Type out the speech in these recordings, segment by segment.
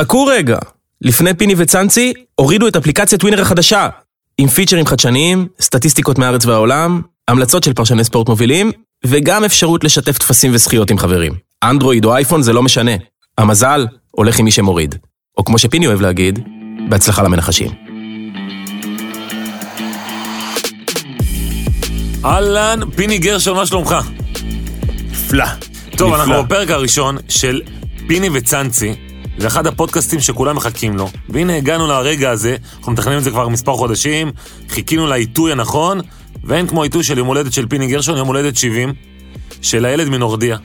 חכו רגע, לפני פיני וצאנצי, הורידו את אפליקציית ווינר החדשה, עם פיצ'רים חדשניים, סטטיסטיקות מהארץ והעולם, המלצות של פרשני ספורט מובילים, וגם אפשרות לשתף טפסים וזכיות עם חברים. אנדרואיד או אייפון זה לא משנה, המזל הולך עם מי שמוריד. או כמו שפיני אוהב להגיד, בהצלחה למנחשים. אהלן, פיני גרשון, מה שלומך? נפלא. טוב, נפלא. אנחנו בפרק הראשון של פיני וצאנצי. זה אחד הפודקאסטים שכולם מחכים לו. והנה הגענו לרגע הזה, אנחנו מתכננים את זה כבר מספר חודשים, חיכינו לעיתוי הנכון, ואין כמו עיתוי של יום הולדת של פיני גרשון, יום הולדת 70, של הילד מנורדיה,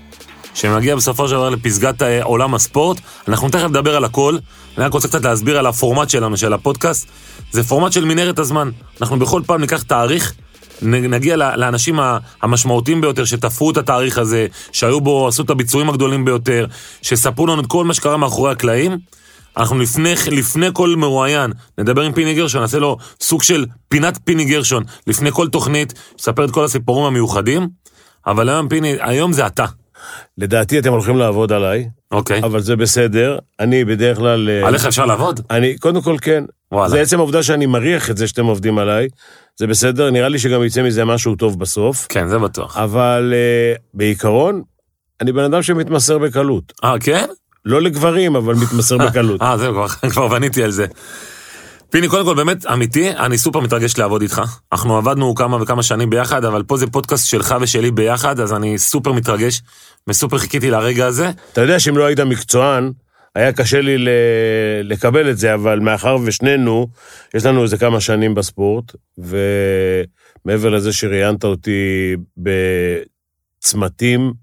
שמגיע בסופו של דבר לפסגת אה, עולם הספורט. אנחנו תכף נדבר על הכל, אני רק רוצה קצת להסביר על הפורמט שלנו, של הפודקאסט. זה פורמט של מנהרת הזמן. אנחנו בכל פעם ניקח תאריך, נגיע לאנשים המשמעותיים ביותר שתפרו את התאריך הזה, שהיו בו, עשו את הביצועים הגדולים ביותר, שספרו לנו את כל מה שקרה מאחורי הקלעים. אנחנו לפני, לפני כל מרואיין נדבר עם פיני גרשון, נעשה לו סוג של פינת פיני גרשון לפני כל תוכנית, שתספר את כל הסיפורים המיוחדים. אבל היום פיני, היום זה אתה, לדעתי אתם הולכים לעבוד עליי, אוקיי? אבל זה בסדר. אני בדרך כלל... אה, עליך אפשר לעבוד? אני, קודם כל כן. וואלה. זה עצם העובדה שאני מריח את זה שאתם עובדים עליי. זה בסדר, נראה לי שגם יצא מזה משהו טוב בסוף. כן, זה בטוח. אבל אה, בעיקרון, אני בן אדם שמתמסר בקלות. אה, כן? לא לגברים, אבל מתמסר בקלות. אה, זהו, כבר, כבר בניתי על זה. פיני, קודם כל, באמת, אמיתי, אני סופר מתרגש לעבוד איתך. אנחנו עבדנו כמה וכמה שנים ביחד, אבל פה זה פודקאסט שלך ושלי ביחד, אז אני סופר מתרגש, וסופר חיכיתי לרגע הזה. אתה יודע שאם לא היית מקצוען, היה קשה לי לקבל את זה, אבל מאחר ושנינו, יש לנו איזה כמה שנים בספורט, ומעבר לזה שראיינת אותי בצמתים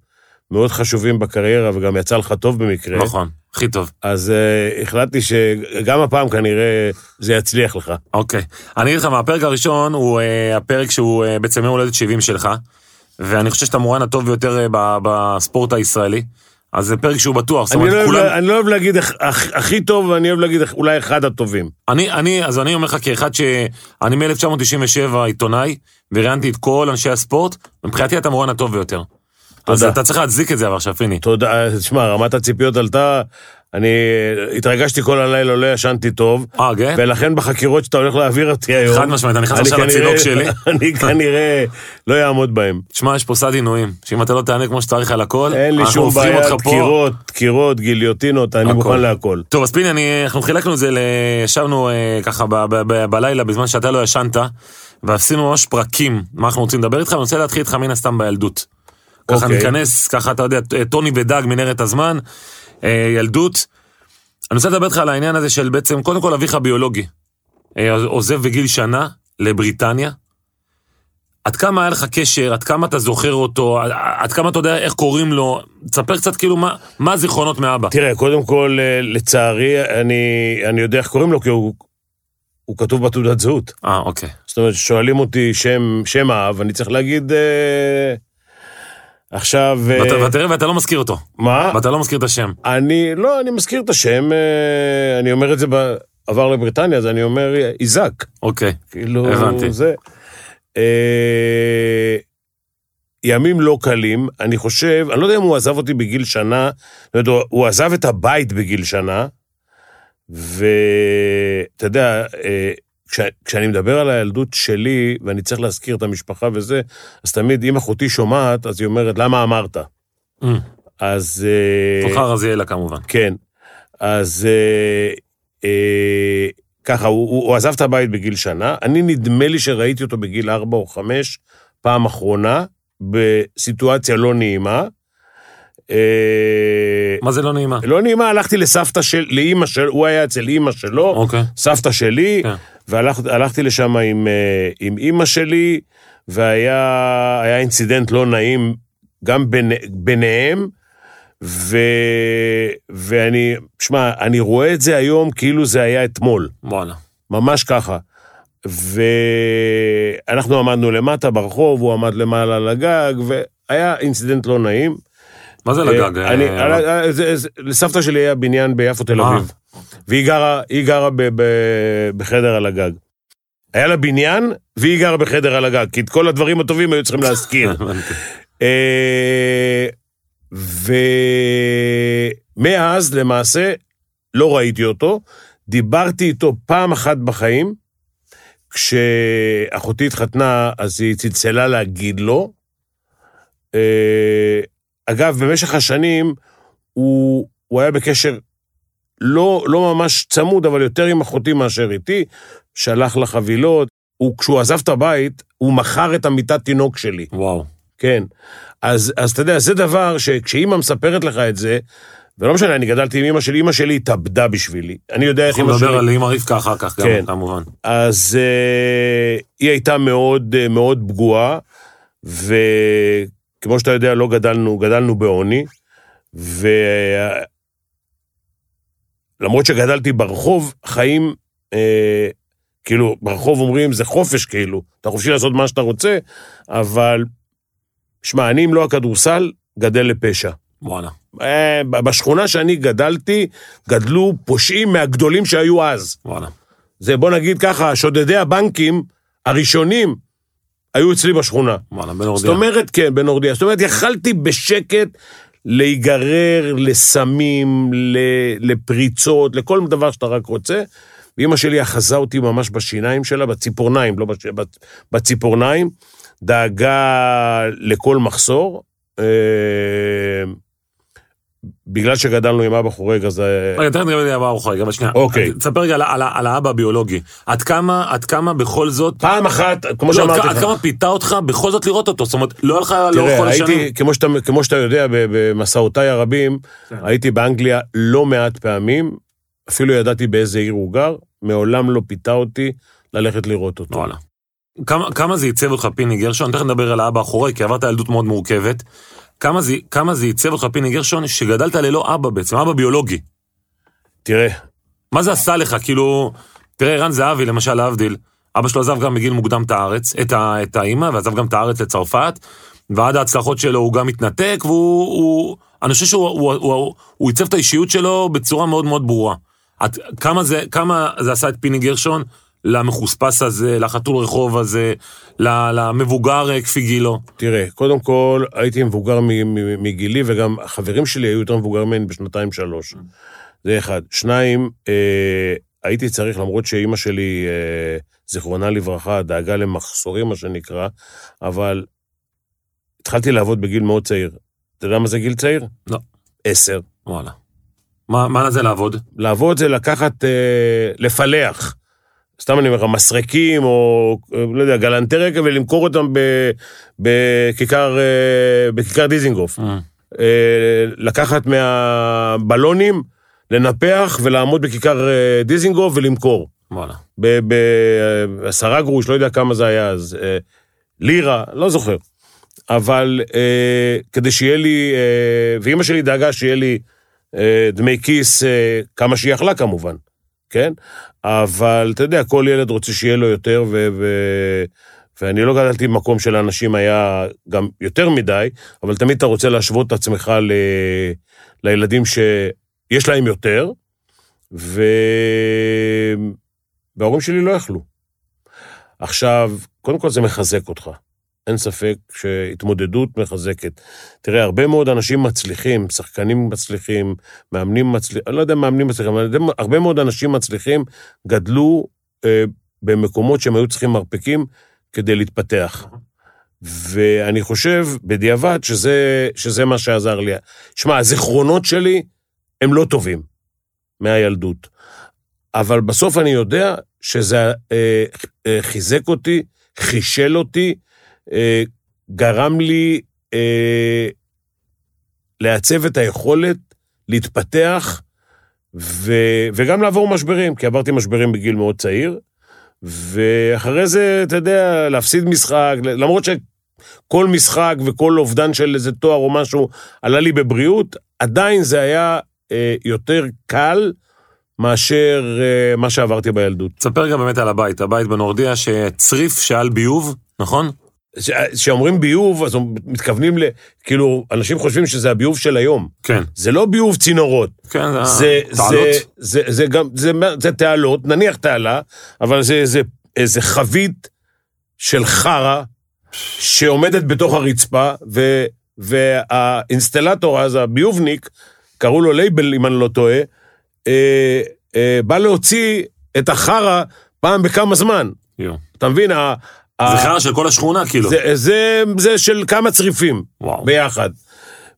מאוד חשובים בקריירה, וגם יצא לך טוב במקרה, נכון, הכי טוב. אז uh, החלטתי שגם הפעם כנראה זה יצליח לך. אוקיי. אני אגיד לך, מהפרק הראשון הוא אה, הפרק שהוא אה, בעצם יום הולדת 70 שלך, ואני חושב שאתה המורן הטוב ביותר ב- בספורט הישראלי. אז זה פרק שהוא בטוח, זאת אומרת, לא, כולם... אני לא אוהב להגיד הכ- הכ- הכי טוב, ואני אוהב להגיד אולי אחד הטובים. אני, אני, אז אני אומר לך כאחד ש... אני מ-1997 עיתונאי, וראיינתי את כל אנשי הספורט, מבחינתי אתה המורן הטוב ביותר. אז תודה. אתה צריך להצדיק את זה אבל עכשיו, פיני. תודה, תשמע, רמת הציפיות עלתה, אני התרגשתי כל הלילה, לא ישנתי טוב, אה, כן? ולכן בחקירות שאתה הולך להעביר אותי היום, חד משמעית, אני נכנס עכשיו לצינוק שלי. אני כנראה לא אעמוד בהם. תשמע, יש פה סד עינויים, שאם אתה לא תענה כמו שצריך על הכל, אין לי שום בעיה. דקירות, דקירות, גיליוטינות, אני. מוכן להכל. טוב, אז פיני, אנחנו חילקנו את זה. ישבנו אה, ככה בלילה, בזמן שאתה לא ישנת, ועשינו ממש פרקים, מה אנחנו רוצים לדבר איתך, ואני רוצה להתחיל איתך מן הסתם בילדות. ככה אוקיי. ניכנס, ככה אתה יודע, טוני ודג מנהרת הזמן, ילדות. אני רוצה לדבר איתך על העניין הזה של בעצם, קודם כל אביך ביולוגי. אה, עוזב בגיל שנה לבריטניה. עד כמה היה לך קשר, עד כמה אתה זוכר אותו, עד, כמה אתה יודע איך קוראים לו, תספר קצת כאילו מה, מה הזיכרונות מאבא. תראה, קודם כל, אה, לצערי, אני, אני יודע איך קוראים לו, כי הוא, הוא כתוב בתעודת זהות. אה, אוקיי. זאת אומרת, שואלים אותי שם, שם האב, אני צריך להגיד... אה, עכשיו... אה, ואתה, ואתה, ואתה לא מזכיר אותו, מה? ואתה לא מזכיר את השם. אני, לא, אני מזכיר את השם, אה, אני אומר את זה בעבר לבריטניה, אז אני אומר איזק. אוקיי. כאילו, הבנתי. זה. אה, ימים לא קלים, אני חושב, אני לא יודע אם הוא עזב אותי בגיל שנה, זאת אומרת, הוא- עזב את הבית בגיל שנה, ואתה יודע, כש, כשאני מדבר על הילדות שלי, ואני צריך להזכיר את המשפחה וזה, אז תמיד אם אחותי שומעת, אז היא אומרת, למה אמרת? Mm. אז... אה, תוכל רזיאלה כמובן. כן. אז אה, אה, ככה, הוא, הוא, הוא עזב את הבית בגיל שנה. אני, נדמה לי שראיתי אותו בגיל ארבע או חמש, פעם אחרונה, בסיטואציה לא נעימה. אה, מה זה לא נעימה? לא נעימה, הלכתי לסבתא של, לאימא של, הוא היה אצל אימא שלו, אוקיי. סבתא שלי, כן. והלכתי לשם עם, אה, עם אימא שלי, והיה היה אינצידנט לא נעים גם בין, ביניהם, ו, ואני, שמע, אני רואה את זה היום כאילו זה היה אתמול, וואלה. ממש ככה. ואנחנו עמדנו למטה ברחוב, הוא עמד למעלה על הגג, והיה אינצידנט לא נעים. מה זה לגג? אה, אני, אה, אה, זה- זה- לסבתא שלי היה בניין ביפו תל אה. אביב, והיא גרה, היא גרה ב, ב, בחדר על הגג. היה לה בניין, והיא גרה בחדר על הגג, כי את כל הדברים הטובים היו צריכים להזכיר. אה, ומאז, למעשה, לא ראיתי אותו. דיברתי איתו פעם אחת בחיים, כשאחותי התחתנה, אז היא צלצלה להגיד לו. אה, אגב, במשך השנים הוא, הוא היה בקשר לא, לא ממש צמוד, אבל יותר עם אחותי מאשר איתי, שלח לה חבילות. הוא, כשהוא עזב את הבית, הוא מכר את המיטת תינוק שלי. וואו. כן. אז, אז אתה יודע, זה דבר שכשאימא מספרת לך את זה, ולא משנה, אני גדלתי עם אמא שלי, אמא שלי התאבדה בשבילי. אני יודע איך אנחנו אמא שלי... נדבר על אמא רבקה אחר כך, גם, כן. כמובן. אז uh, היא הייתה מאוד, uh, מאוד פגועה, וכמו שאתה יודע, לא גדלנו, גדלנו בעוני, ולמרות שגדלתי ברחוב, חיים, uh, כאילו, ברחוב אומרים, זה חופש כאילו, אתה חופשי לעשות מה שאתה רוצה, אבל, שמע, אני, אם לא הכדורסל, גדל לפשע. וואלה. אה, בשכונה שאני גדלתי, גדלו פושעים מהגדולים שהיו אז. וואלה. זה, בוא נגיד ככה, שודדי הבנקים הראשונים היו אצלי בשכונה. וואלה, בן זאת אורדיה. אומרת, כן, בנורדיה. זאת אומרת, יכלתי בשקט להיגרר לסמים, ל- לפריצות, לכל דבר שאתה רק רוצה. ואימא שלי אחזה אותי ממש בשיניים שלה, בציפורניים, לא בש... בצ- בציפורניים, דאגה לכל מחסור. בגלל שגדלנו עם אבא חורג, אז... אה, רגע, תכף נראה לי הבא ארוחה, אבל שנייה. אוקיי. תספר רגע על, האבא הביולוגי. עד כמה, עד כמה בכל זאת... פעם אחת, כמו לא, עד, שאמרתי עד לך, כמה פיתה אותך בכל זאת לראות אותו? זאת אומרת, לא היה לך לאורך כל תראה, השנים? הייתי, כמו שאתה, יודע, במסעותיי הרבים, כן. הייתי באנגליה לא מעט פעמים, אפילו ידעתי באיזה עיר הוא גר, מעולם לא פיתה אותי ללכת לראות אותו. וואלה. כמה, זה עיצב אותך, פיני גרשון? תכף נדבר על האבא האחורי, כי עברת ילדות מאוד מורכבת. כמה זה, כמה זה עיצב אותך, פיני גרשון, שגדלת ללא אבא בעצם, אבא ביולוגי. תראה, מה זה עשה לך? כאילו, תראה, ערן זהבי, למשל, להבדיל, אבא שלו עזב גם בגיל מוקדם את הארץ, את, ה, את האימא, ועזב גם את הארץ לצרפת, ועד ההצלחות שלו הוא גם התנתק, והוא... הוא, אני חושב שהוא הוא, הוא, הוא, הוא עיצב את האישיות שלו בצורה מאוד מאוד ברורה. את, כמה, זה, כמה זה עשה את פיני גרשון למחוספס הזה, לחתול רחוב הזה, למבוגר אה, כפי גילו? תראה, קודם כל, הייתי מבוגר מגילי, וגם החברים שלי היו יותר מבוגר ממני בשנתיים-שלוש. זה אחד. שניים, אה, הייתי צריך, למרות שאימא שלי, אה, זיכרונה לברכה, דאגה למחסורים, מה שנקרא, אבל התחלתי לעבוד בגיל מאוד צעיר. אתה יודע מה זה גיל צעיר? לא. עשר. וואלה. מה, מה זה לעבוד? לעבוד זה לקחת, אה, לפלח. סתם אני אומר לך, מסרקים או, אה, לא יודע, גלנטי רגע, ולמכור אותם בכיכר, אה, בכיכר דיזינגוף. אה, לקחת מהבלונים, לנפח ולעמוד בכיכר דיזינגוף ולמכור. וואלה. בעשרה גרוש, לא יודע כמה זה היה אז, לירה, לא זוכר. אבל אה, כדי שיהיה לי, אה, ואימא שלי דאגה שיהיה לי אה, דמי כיס, אה, כמה שהיא יכלה כמובן, כן? אבל אתה יודע, כל ילד רוצה שיהיה לו יותר, ו... ו ואני לא גדלתי במקום שלאנשים היה גם יותר מדי, אבל תמיד אתה רוצה להשוות את עצמך ל... לילדים שיש להם יותר, ו... וההורים שלי לא יכלו. עכשיו, קודם כל זה מחזק אותך. אין ספק שהתמודדות מחזקת. תראה, הרבה מאוד אנשים מצליחים, שחקנים מצליחים, מאמנים מצליחים, אני לא יודע אם מאמנים מצליחים, אבל הרבה מאוד אנשים מצליחים גדלו אה, במקומות שהם היו צריכים מרפקים כדי להתפתח. ואני חושב, בדיעבד, שזה, שזה מה שעזר לי. שמע, הזיכרונות שלי הם לא טובים מהילדות, אבל בסוף אני יודע שזה אה, אה, חיזק אותי, חישל אותי, אה, גרם לי אה, לעצב את היכולת להתפתח ו, וגם לעבור משברים, כי עברתי משברים בגיל מאוד צעיר, ואחרי זה, אתה יודע, להפסיד משחק, למרות שכל משחק וכל אובדן של איזה תואר או משהו עלה לי בבריאות, עדיין זה היה אה, יותר קל מאשר אה, מה שעברתי בילדות. תספר גם באמת על הבית, הבית בנורדיה שצריף שעל ביוב, נכון? כשאומרים ביוב, אז מתכוונים ל... כאילו, אנשים חושבים שזה הביוב של היום. כן. זה לא ביוב צינורות. כן, זה תעלות. זה, זה, זה גם, זה, זה תעלות, נניח תעלה, אבל זה איזה, חבית של חרא שעומדת בתוך הרצפה, ו, והאינסטלטור אז, הביובניק, קראו לו לייבל, אם אני לא טועה, אה, אה, בא להוציא את החרא פעם בכמה זמן. יואו. אתה מבין? זה ה- חרא של כל השכונה, כאילו. זה, זה, זה של כמה צריפים וואו. ביחד.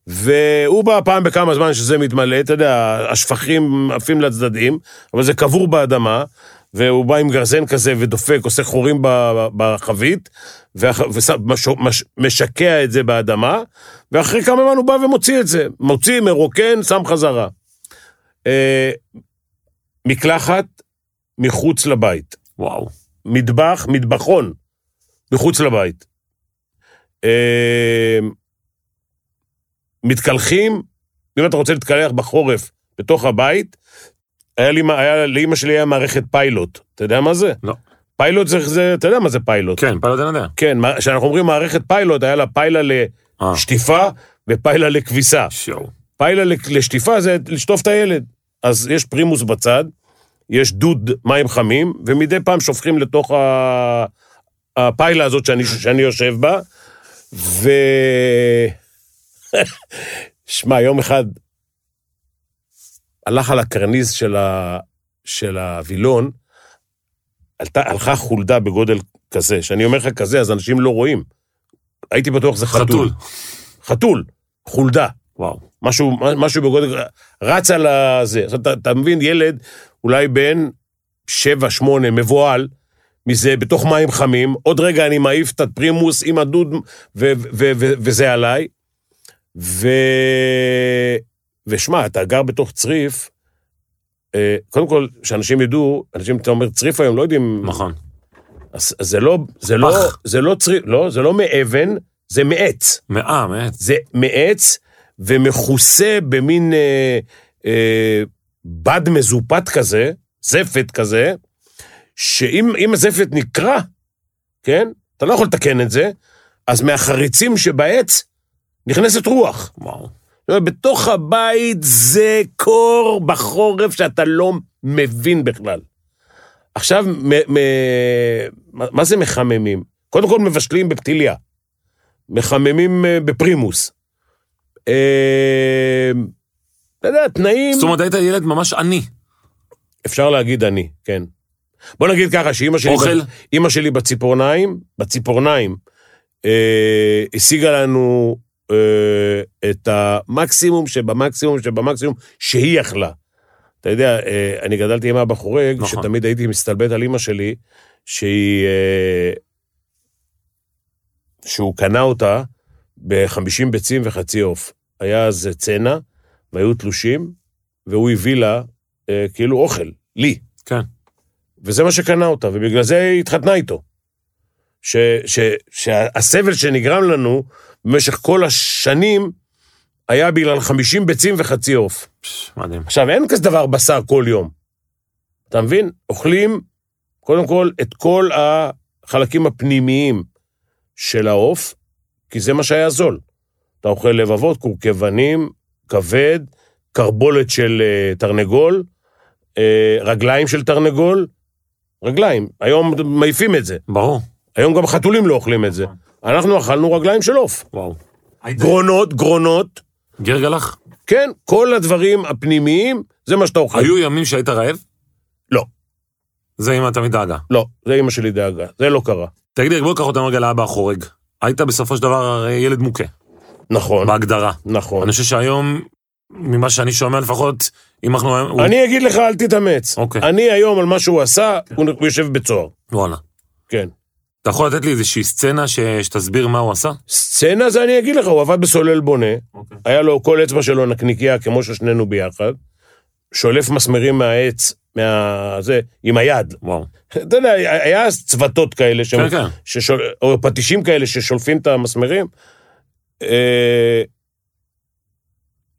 והוא בא פעם בכמה זמן שזה מתמלא, אתה יודע, השפכים עפים לצדדים, אבל זה קבור באדמה, והוא בא עם גרזן כזה ודופק, עושה חורים בחבית, ומשקע את זה באדמה, ואחרי כמה זמן הוא בא ומוציא את זה. מוציא, מרוקן, שם חזרה. אה, מקלחת מחוץ לבית. וואו. מטבח, מטבחון, מחוץ לבית. אה, מתקלחים, אם אתה רוצה להתקלח בחורף בתוך הבית, היה לי, היה, לאמא שלי היה מערכת פיילוט. אתה יודע מה זה? לא. פיילוט זה, זה אתה יודע מה זה פיילוט. כן, פיילוט אין יודע. כן, כשאנחנו אומרים מערכת פיילוט, היה לה פיילה אה. לשטיפה ופיילה לכביסה. שואו. פיילה לשטיפה זה לשטוף את הילד. אז יש פרימוס בצד, יש דוד מים חמים, ומדי פעם שופכים לתוך ה... הפיילה הזאת שאני, שאני יושב בה, ו... שמע, יום אחד הלך על הקרניז של, ה... של הווילון, עלתה, הלכה חולדה בגודל כזה, שאני אומר לך כזה, אז אנשים לא רואים. הייתי בטוח שזה חתול. חתול. חתול, חולדה. וואו. משהו, משהו בגודל, רץ על הזה. עכשיו, אתה, אתה מבין, ילד אולי בן שבע, שמונה, מבוהל מזה, בתוך מים חמים, עוד רגע אני מעיף את הפרימוס עם הדוד, ו, ו, ו, וזה עליי. ו... ושמע, אתה גר בתוך צריף, אה, קודם כל, שאנשים ידעו, אנשים, אתה אומר צריף היום, לא יודעים... נכון. אז, אז זה לא, זה לא, פח. זה לא צריף, לא, זה לא מאבן, זה מעץ. מאה, באמת. זה מעץ ומכוסה במין אה, אה, בד מזופת כזה, זפת כזה, שאם אם הזפת נקרע, כן? אתה לא יכול לתקן את זה, אז מהחריצים שבעץ נכנסת רוח. וואו. בתוך הבית זה קור בחורף שאתה לא מבין בכלל. עכשיו, מ- מ- מה זה מחממים? קודם כל מבשלים בפתיליה. מחממים אה, בפרימוס. אה, אתה יודע, תנאים, זאת אומרת, היית ילד ממש עני. אפשר להגיד אני, כן. בוא נגיד ככה, שאימא שלי, אוכל? אימא שלי בציפורניים, בציפורניים, אה, השיגה לנו אה, את המקסימום שבמקסימום שבמקסימום שהיא יכלה. אתה יודע, אה, אני גדלתי עם אבא חורג, נכון. שתמיד הייתי מסתלבט על אימא שלי, שהיא... אה, שהוא קנה אותה ב-50 ביצים וחצי עוף. היה אז צנע, והיו תלושים, והוא הביא לה אה, כאילו אוכל, לי. כן. וזה מה שקנה אותה, ובגלל זה היא התחתנה איתו. ש, ש, שהסבל שנגרם לנו במשך כל השנים היה בגלל 50 ביצים וחצי עוף. מדהים. עכשיו, אין כזה דבר בשר כל יום. אתה מבין? אוכלים, קודם כל, את כל החלקים הפנימיים של העוף, כי זה מה שהיה זול. אתה אוכל לבבות, קורקבנים, כבד, קרבולת של uh, תרנגול, uh, רגליים של תרנגול, רגליים. היום מעיפים את זה. ברור. היום גם חתולים לא אוכלים את זה. אנחנו אכלנו רגליים של עוף. וואו. גרונות, גרונות, גרגלח? כן, כל הדברים הפנימיים, זה מה שאתה אוכל. היו ימים שהיית רעב? לא. זה אמא תמיד דאגה. לא, זה אימא שלי דאגה, זה לא קרה. תגיד לי, בוא קח אותנו רגע לאבא החורג. היית בסופו של דבר ילד מוכה, נכון, בהגדרה. נכון. אני חושב שהיום, ממה שאני שומע לפחות, אם אנחנו... הוא- אני אגיד לך, אל תתאמץ. אוקיי. אני היום, על מה שהוא עשה, הוא הוא יושב בבית סוהר. וואלה. כן. אתה יכול לתת לי איזושהי סצנה ש- שתסביר מה הוא עשה? סצנה זה אני אגיד לך, הוא עבד בסולל בונה, אוקיי. היה לו כל אצבע שלו נקניקייה, כמו ששנינו ביחד, שולף מסמרים מהעץ, מה... זה, עם היד. וואו. אתה יודע, היה אז צוותות כאלה. כן, כן. ששול... או פטישים כאלה ששולפים את המסמרים. אה,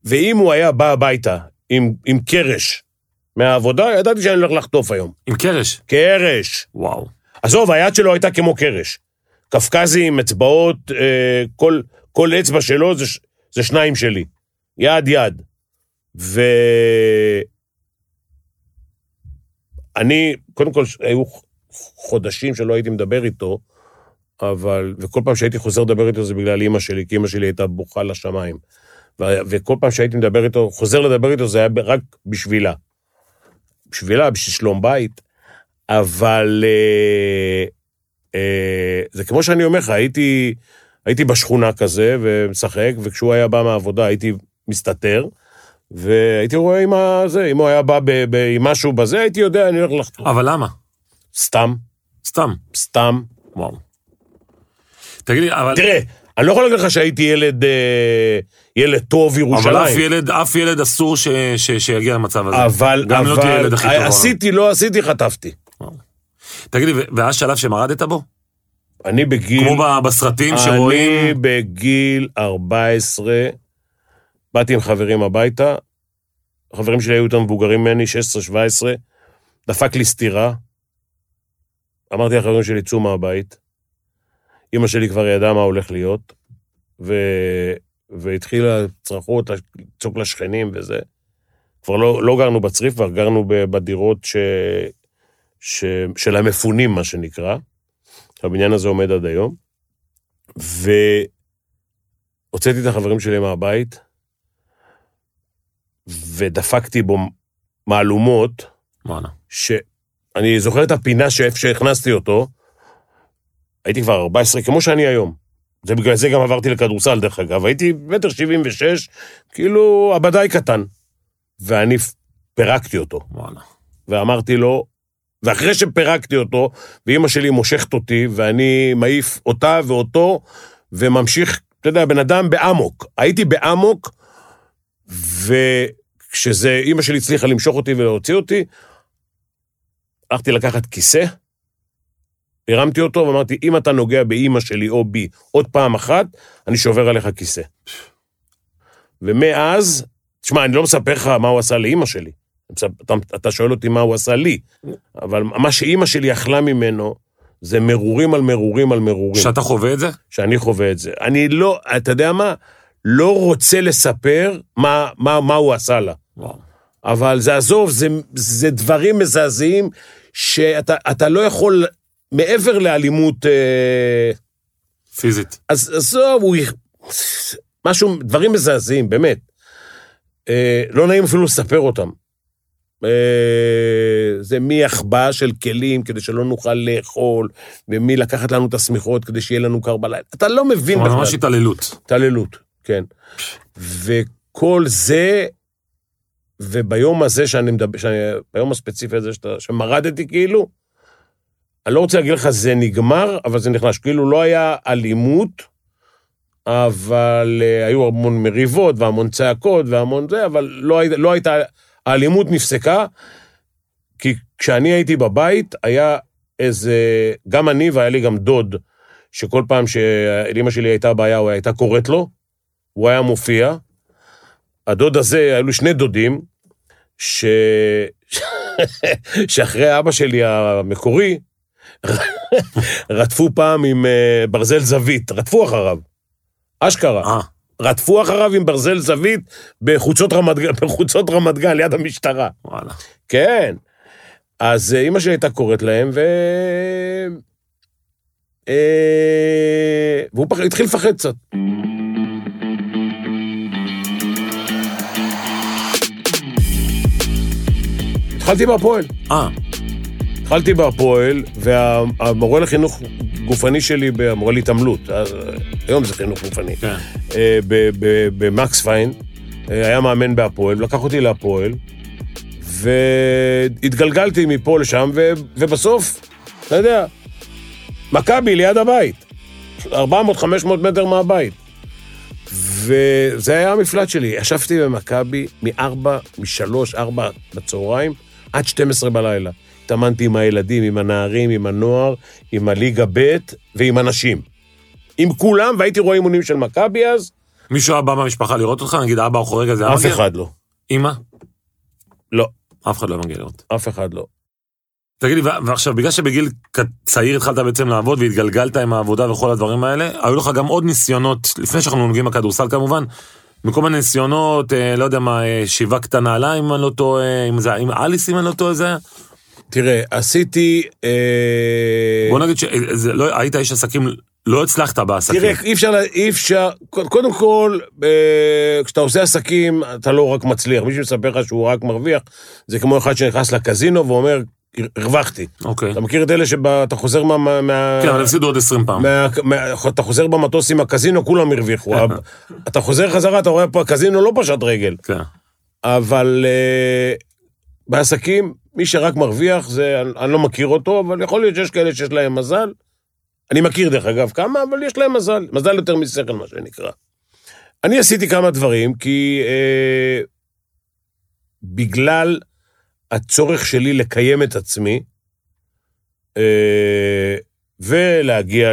ואם הוא היה בא הביתה עם, עם קרש מהעבודה, ידעתי שאני הולך לחטוף היום. עם קרש. קרש. וואו. עזוב, היד שלו הייתה כמו קרש. קפקזי עם אצבעות, אה, כל, כל אצבע שלו זה, זה שניים שלי. יד יד. ו... אני, קודם כל, היו חודשים שלא הייתי מדבר איתו, אבל, וכל פעם שהייתי חוזר לדבר איתו זה בגלל אימא שלי, כי אימא שלי הייתה בוכה לשמיים. ו, וכל פעם שהייתי מדבר איתו, חוזר לדבר איתו, זה היה רק בשבילה. בשבילה, בשביל שלום בית, אבל אה, אה, זה כמו שאני אומר לך, הייתי, הייתי בשכונה כזה ומשחק, וכשהוא היה בא מהעבודה הייתי מסתתר, והייתי רואה עם הזה, אם הוא היה בא ב, ב, עם משהו בזה, הייתי יודע, אני הולך לחתום. אבל למה? סתם, סתם. סתם. וואו. תגיד לי, אבל... תראה, אני לא יכול להגיד לך שהייתי ילד, אה, ילד טוב ירושלים. אבל אף ילד, אף ילד אסור ש, ש, שיגיע למצב הזה. אבל, גם לא תהיה אבל, ילד הכי טוב. בעולם. עשיתי, לא עשיתי, חטפתי. תגיד לי, והיה שלב שמרדת בו? אני בגיל... כמו בסרטים שרואים... אני בגיל 14, באתי עם חברים הביתה, החברים שלי היו יותר מבוגרים ממני, 16-17, דפק לי סטירה, אמרתי לחברים שלי, צאו מהבית. אימא שלי כבר ידעה מה הולך להיות, ו... והתחילה צרחות, לצעוק לשכנים וזה. כבר לא, לא גרנו בצריף, כבר גרנו בדירות ש... ש... של המפונים, מה שנקרא. הבניין הזה עומד עד היום. והוצאתי את החברים שלי מהבית, ודפקתי בו מהלומות, וואלה. שאני זוכר את הפינה שאיפה שהכנסתי אותו, הייתי כבר 14, כמו שאני היום. זה בגלל זה גם עברתי לכדורסל, דרך אגב. הייתי מטר 76, כאילו הבדאי קטן. ואני פירקתי אותו. וואלה. ואמרתי לו, ואחרי שפירקתי אותו, ואימא שלי מושכת אותי, ואני מעיף אותה ואותו, וממשיך, אתה יודע, בן אדם באמוק. הייתי באמוק, וכשזה, אימא שלי הצליחה למשוך אותי ולהוציא אותי, הלכתי לקחת כיסא, הרמתי אותו ואמרתי, אם אתה נוגע באימא שלי או בי עוד פעם אחת, אני שובר עליך כיסא. ומאז, תשמע, אני לא מספר לך מה הוא עשה לאימא שלי. אתה, אתה שואל אותי מה הוא עשה לי, אבל מה שאימא שלי אכלה ממנו, זה מרורים על מרורים על מרורים. שאתה חווה את זה? שאני חווה את זה. אני לא, אתה יודע מה? לא רוצה לספר מה, מה, מה הוא עשה לה. וואו. אבל זה עזוב, זה, זה דברים מזעזעים שאתה אתה לא יכול, מעבר לאלימות, אה, פיזית. אז עזוב, הוא... משהו, דברים מזעזעים, באמת. אה, לא נעים אפילו לספר אותם. אה, זה מהחבאה של כלים כדי שלא נוכל לאכול, ומי לקחת לנו את השמיכות כדי שיהיה לנו קר בלילה. אתה לא מבין בכלל. ממש התעללות. התעללות, כן. וכל זה, וביום הזה שאני מדבר, שאני, ביום הספציפי הזה שאתה, שמרדתי כאילו, אני לא רוצה להגיד לך זה נגמר, אבל זה נכנס. כאילו לא היה אלימות, אבל uh, היו המון מריבות והמון צעקות והמון זה, אבל לא, הי- לא הייתה, האלימות נפסקה, כי כשאני הייתי בבית, היה איזה, גם אני והיה לי גם דוד, שכל פעם שלאמא שלי הייתה בעיה, הוא הייתה קוראת לו, הוא היה מופיע. הדוד הזה, היו לי שני דודים, ש... שאחרי אבא שלי המקורי, רדפו פעם עם אה, ברזל זווית, רדפו אחריו. אשכרה. אה, רדפו אחריו עם ברזל זווית בחוצות רמת, בחוצות רמת גן, ליד המשטרה. וואלה. כן. אז אה, אימא שלי הייתה קוראת להם, ו... אה, והוא פח... התחיל לפחד קצת. התחלתי בהפועל. אה, התחלתי בהפועל, והמורה לחינוך גופני שלי, המורה להתעמלות, אה, היום זה חינוך גופני, כן. אה, במקס פיין, אה, היה מאמן בהפועל, לקח אותי להפועל, והתגלגלתי מפה לשם, ו- ובסוף, אתה יודע, מכבי ליד הבית, 400-500 מטר מהבית. וזה היה המפלט שלי. ישבתי במכבי מ-4, מ-3, 4 בצהריים, עד 12 בלילה. התאמנתי עם הילדים, עם הנערים, עם הנוער, עם הליגה ב' ועם הנשים. עם כולם, והייתי רואה אימונים של מכבי אז, מישהו היה בא מהמשפחה לראות אותך? נגיד אבא או חורגה זה היה אף? אחד לא. אמא? לא, אף אחד לא מגיע לראות. אף אחד לא. תגיד לי, ועכשיו, בגלל שבגיל צעיר התחלת בעצם לעבוד והתגלגלת עם העבודה וכל הדברים האלה, היו לך גם עוד ניסיונות, לפני שאנחנו נוגעים בכדורסל כמובן, מכל מיני ניסיונות, אה, לא יודע מה, אה, שיווקת נעליים, אם אני לא טועה, אם זה, עם אליס, אם אני לא טועה, זה היה? תראה, עשיתי... אה, בוא נגיד שהיית איש עסקים לא הצלחת בעסקים. תראה, אי אפשר, אי אפשר, קודם כל, אה, כשאתה עושה עסקים, אתה לא רק מצליח. מי שמספר לך שהוא רק מרוויח, זה כמו אחד שנכנס לקזינו ואומר, הרווחתי. אוקיי. אתה מכיר את אלה שאתה חוזר מה... מה-. כן, אבל הפסידו עוד 20 פעם. מה, מה, אתה חוזר במטוס עם הקזינו, כולם הרוויחו. אתה חוזר חזרה, אתה רואה פה, הקזינו לא פשט רגל. כן. אבל uh, בעסקים, מי שרק מרוויח, זה, אני, אני לא מכיר אותו, אבל יכול להיות שיש כאלה שיש להם מזל. אני מכיר, דרך אגב, כמה, אבל יש להם מזל. מזל יותר משכל, מה שנקרא. אני עשיתי כמה דברים, כי uh, בגלל הצורך שלי לקיים את עצמי, uh, ולהגיע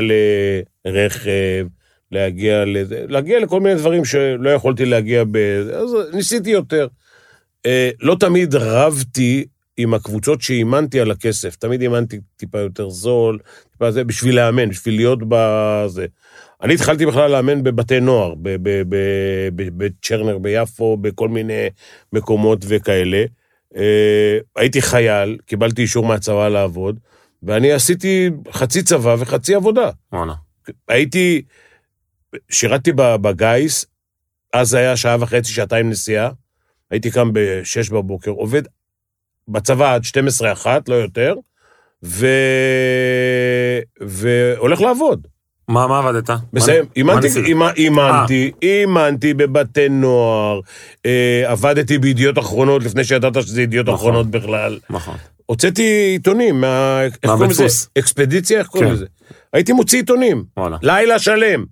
לרכב, להגיע, לזה, להגיע לכל מיני דברים שלא יכולתי להגיע ב... אז ניסיתי יותר. אה, לא תמיד רבתי עם הקבוצות שאימנתי על הכסף, תמיד אימנתי טיפה יותר זול, טיפה זה, בשביל לאמן, בשביל להיות בזה. אני התחלתי בכלל לאמן בבתי נוער, בצ'רנר ביפו, בכל מיני מקומות וכאלה. אה, הייתי חייל, קיבלתי אישור מהצבא לעבוד, ואני עשיתי חצי צבא וחצי עבודה. וואלה. הייתי, שירתתי בגיס, אז זה היה שעה וחצי, שעתיים נסיעה. הייתי קם ב-6 בבוקר, עובד בצבא עד 12-1, לא יותר, ו... והולך לעבוד. מה, מה עבדת? מסיים. אימנתי, מה ניסית? אימ- אימנתי, אימנתי בבתי נוער, אה, עבדתי בידיעות אחרונות לפני שידעת שזה ידיעות נכון. אחרונות בכלל. נכון. הוצאתי עיתונים, מה... איך קוראים לזה? אקספדיציה, איך קוראים כן. לזה? הייתי מוציא עיתונים. וואלה. לילה שלם.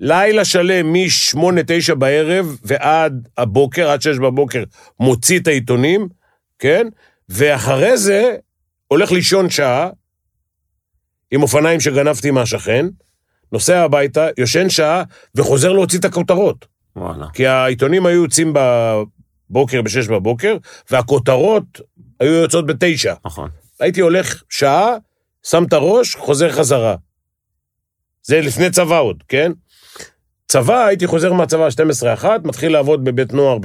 לילה שלם, מ-8-9 בערב ועד הבוקר, עד 6 בבוקר, מוציא את העיתונים, כן? ואחרי זה הולך לישון שעה, עם אופניים שגנבתי מהשכן, נוסע הביתה, יושן שעה, וחוזר להוציא את הכותרות. וואלה. כי העיתונים היו יוצאים בבוקר, ב-6 בבוקר, והכותרות היו יוצאות ב-9. נכון. הייתי הולך שעה, שם את הראש, חוזר חזרה. זה לפני צבא עוד, כן? צבא, הייתי חוזר מהצבא 12-1, מתחיל לעבוד בבית נוער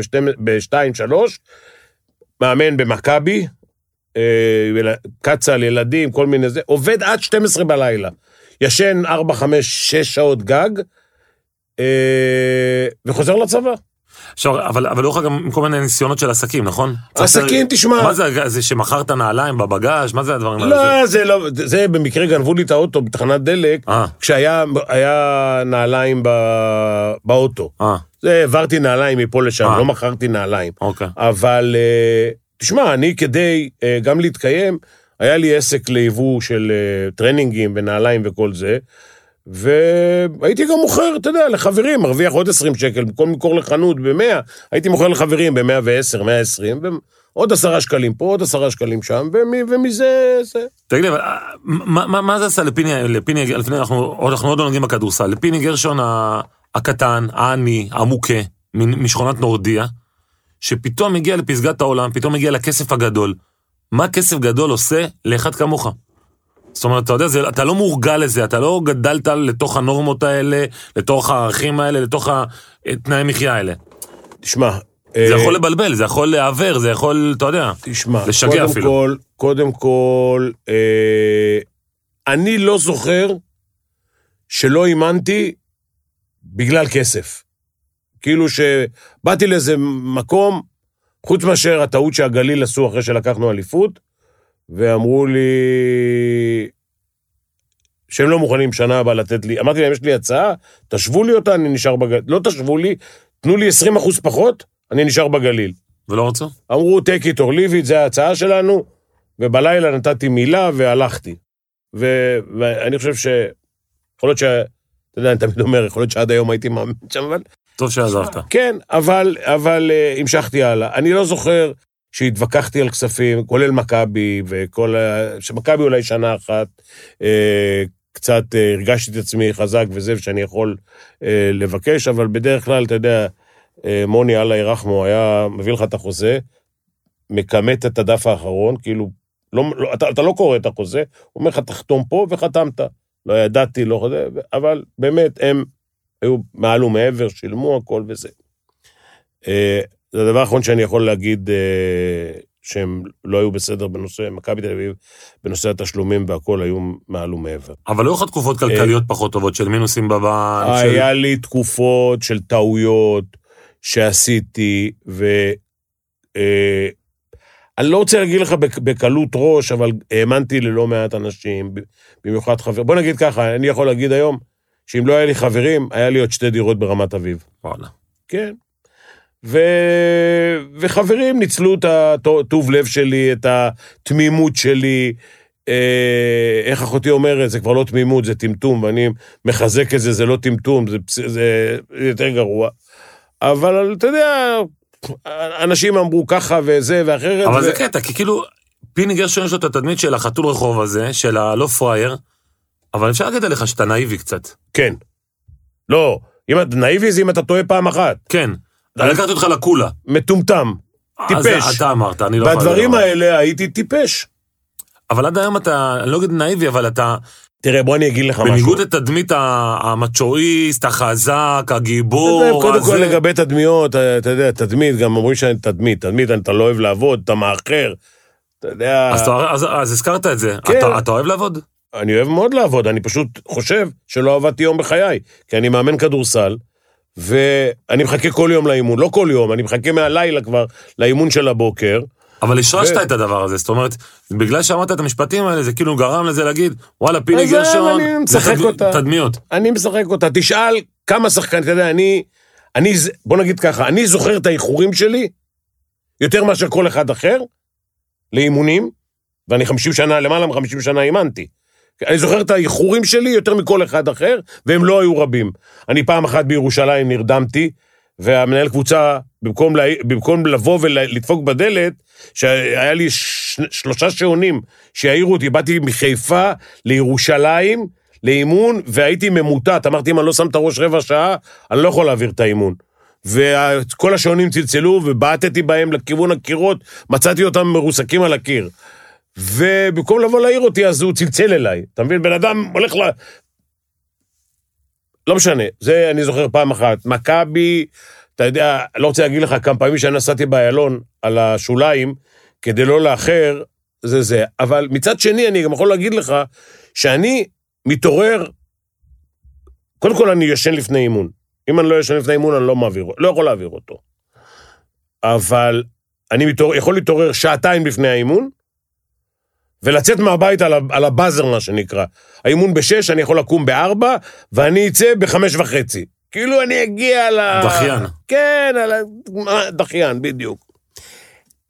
ב-2-3, מאמן במכבי, אה, קצ"ל, ילדים, כל מיני זה, עובד עד 12 בלילה. ישן 4, 5, 6 שעות גג, אה, וחוזר לצבא. עכשיו, אבל, אבל היו לך גם כל מיני ניסיונות של עסקים, נכון? עסקים, תשמע. מה זה, זה שמכרת נעליים בבגאז'? מה זה הדברים האלה? לא, זה לא, זה במקרה גנבו לי את האוטו בתחנת דלק, אה, כשהיה היה נעליים ב, באוטו. זה, העברתי נעליים מפה לשם, אה. לא מכרתי נעליים. אוקיי. אבל אה, תשמע, אני כדי אה, גם להתקיים, היה לי עסק ליבוא של טרנינגים ונעליים וכל זה, והייתי גם מוכר, אתה יודע, לחברים, מרוויח עוד 20 שקל, במקום למכור לחנות ב-100, הייתי מוכר לחברים ב-110, 120, ועוד עשרה שקלים פה, עוד עשרה שקלים שם, ומ- ומזה זה. תגיד לי, אבל מה, מה, מה זה עשה לפיני, לפיני, לפני, אנחנו, עוד- אנחנו עוד לא נוגעים בכדורסל, לפיני גרשון ה- הקטן, העני, המוכה, משכונת נורדיה, שפתאום מגיע לפסגת העולם, פתאום מגיע לכסף הגדול. מה כסף גדול עושה לאחד כמוך? זאת אומרת, אתה יודע, זה, אתה לא מורגל לזה, אתה לא גדלת לתוך הנורמות האלה, לתוך הערכים האלה, לתוך התנאי מחיה האלה. תשמע, זה אה, יכול לבלבל, זה יכול להעבר, זה יכול, אתה יודע. תשמע, לשגע קודם אפילו. כל, קודם כל, אה, אני לא זוכר שלא אימנתי בגלל כסף. כאילו שבאתי לאיזה מקום, חוץ מאשר הטעות שהגליל עשו אחרי שלקחנו אליפות, ואמרו לי שהם לא מוכנים שנה הבאה לתת לי. אמרתי להם, יש לי הצעה, תשוו לי אותה, אני נשאר בגליל. לא תשוו לי, תנו לי 20 אחוז פחות, אני נשאר בגליל. ולא רצו? אמרו, take it or leave it, זה ההצעה שלנו, ובלילה נתתי מילה והלכתי. ו- ואני חושב ש... יכול להיות ש... אתה יודע, אני תמיד אומר, יכול להיות שעד היום הייתי מאמין שם, אבל... טוב שעזבת. כן, אבל, אבל uh, המשכתי הלאה. אני לא זוכר שהתווכחתי על כספים, כולל מכבי, וכל ה... שמכבי אולי שנה אחת, uh, קצת uh, הרגשתי את עצמי חזק וזה, ושאני יכול uh, לבקש, אבל בדרך כלל, אתה יודע, uh, מוני, אללה ירחמו, היה מביא לך את החוזה, מכמת את הדף האחרון, כאילו, לא, לא, אתה, אתה לא קורא את החוזה, הוא אומר לך, תחתום פה, וחתמת. לא ידעתי, לא חוזה, אבל באמת, הם היו מעל ומעבר, שילמו הכל וזה. אה, זה הדבר האחרון שאני יכול להגיד אה, שהם לא היו בסדר בנושא, מכבי תל אביב, בנושא התשלומים והכול היו מעל ומעבר. אבל היו לך תקופות כלכליות פחות טובות של מינוסים בבנק, של... היה לי תקופות של טעויות שעשיתי, ו... אני לא רוצה להגיד לך בק- בקלות ראש, אבל האמנתי ללא מעט אנשים, במיוחד חברים. בוא נגיד ככה, אני יכול להגיד היום, שאם לא היה לי חברים, היה לי עוד שתי דירות ברמת אביב. וואלה. כן. ו... וחברים ניצלו את הטוב לב שלי, את התמימות שלי. אה, איך אחותי אומרת, זה כבר לא תמימות, זה טמטום, ואני מחזק את זה, זה לא טמטום, זה, זה יותר גרוע. אבל אתה יודע, אנשים אמרו ככה וזה ואחרת. אבל ו... זה קטע, כי כאילו, פיני גרשון יש לו את התדמית של החתול רחוב הזה, של הלא פראייר, אבל אפשר להגיד עליך שאתה נאיבי קצת. כן. לא, אם אתה נאיבי זה אם אתה טועה פעם אחת. כן. אני לקחתי אותך לקולה. מטומטם. אז טיפש. אתה אמרת, אני לא יכול... בדברים לדבר. האלה הייתי טיפש. אבל עד היום אתה, אני לא אגיד נאיבי, אבל אתה, תראה, בוא אני אגיד לך משהו. בניגוד לתדמית המצ'ואיסט, החזק, הגיבור, קודם כל לגבי תדמיות, אתה יודע, תדמית, גם אומרים שאני תדמית. תדמית, אתה לא אוהב לעבוד, אתה מאחר. אתה יודע, אז, הזכרת את זה. כן. אתה אוהב לעבוד? אני אוהב מאוד לעבוד, אני פשוט חושב שלא עבדתי יום בחיי. כי אני מאמן כדורסל, ואני מחכה כל יום לאימון. לא כל יום, אני מחכה מהלילה כבר לאימון של הבוקר. אבל השרשת ו- את הדבר הזה, זאת אומרת, בגלל שאמרת את המשפטים האלה, זה כאילו גרם לזה להגיד, וואלה, פיני גרשון, אני זה. תדמיות. אני משחק אותה. תשאל כמה שחקנים, אתה יודע, אני... אני, בוא נגיד ככה, אני זוכר את האיחורים שלי יותר מאשר כל אחד אחר לאימונים, ואני 50 שנה, למעלה מ-50 שנה אימנתי. אני זוכר את האיחורים שלי יותר מכל אחד אחר, והם לא היו רבים. אני פעם אחת בירושלים נרדמתי, והמנהל קבוצה, במקום, לה, במקום לבוא ולדפוק בדלת, שהיה לי ש, שלושה שעונים שהעירו אותי, באתי מחיפה לירושלים, לאימון, והייתי ממוטט. אמרתי, אם אני לא שם את הראש רבע שעה, אני לא יכול להעביר את האימון. וכל השעונים צלצלו, ובעטתי בהם לכיוון הקירות, מצאתי אותם מרוסקים על הקיר. ובמקום לבוא להעיר אותי, אז הוא צלצל אליי. אתה מבין? בן אדם הולך ל... לא משנה, זה אני זוכר פעם אחת. מכבי, אתה יודע, לא רוצה להגיד לך כמה פעמים שאני נסעתי באיילון על השוליים, כדי לא לאחר, זה זה. אבל מצד שני, אני גם יכול להגיד לך שאני מתעורר, קודם כל אני ישן לפני אימון. אם אני לא ישן לפני אימון, אני לא מעביר, לא יכול להעביר אותו. אבל אני מתעורר, יכול להתעורר שעתיים לפני האימון, ולצאת מהבית על, על הבאזר, מה שנקרא. האימון בשש, אני יכול לקום בארבע, ואני אצא בחמש וחצי. כאילו אני אגיע ל... דחיין. כן, על ה... דחיין, בדיוק.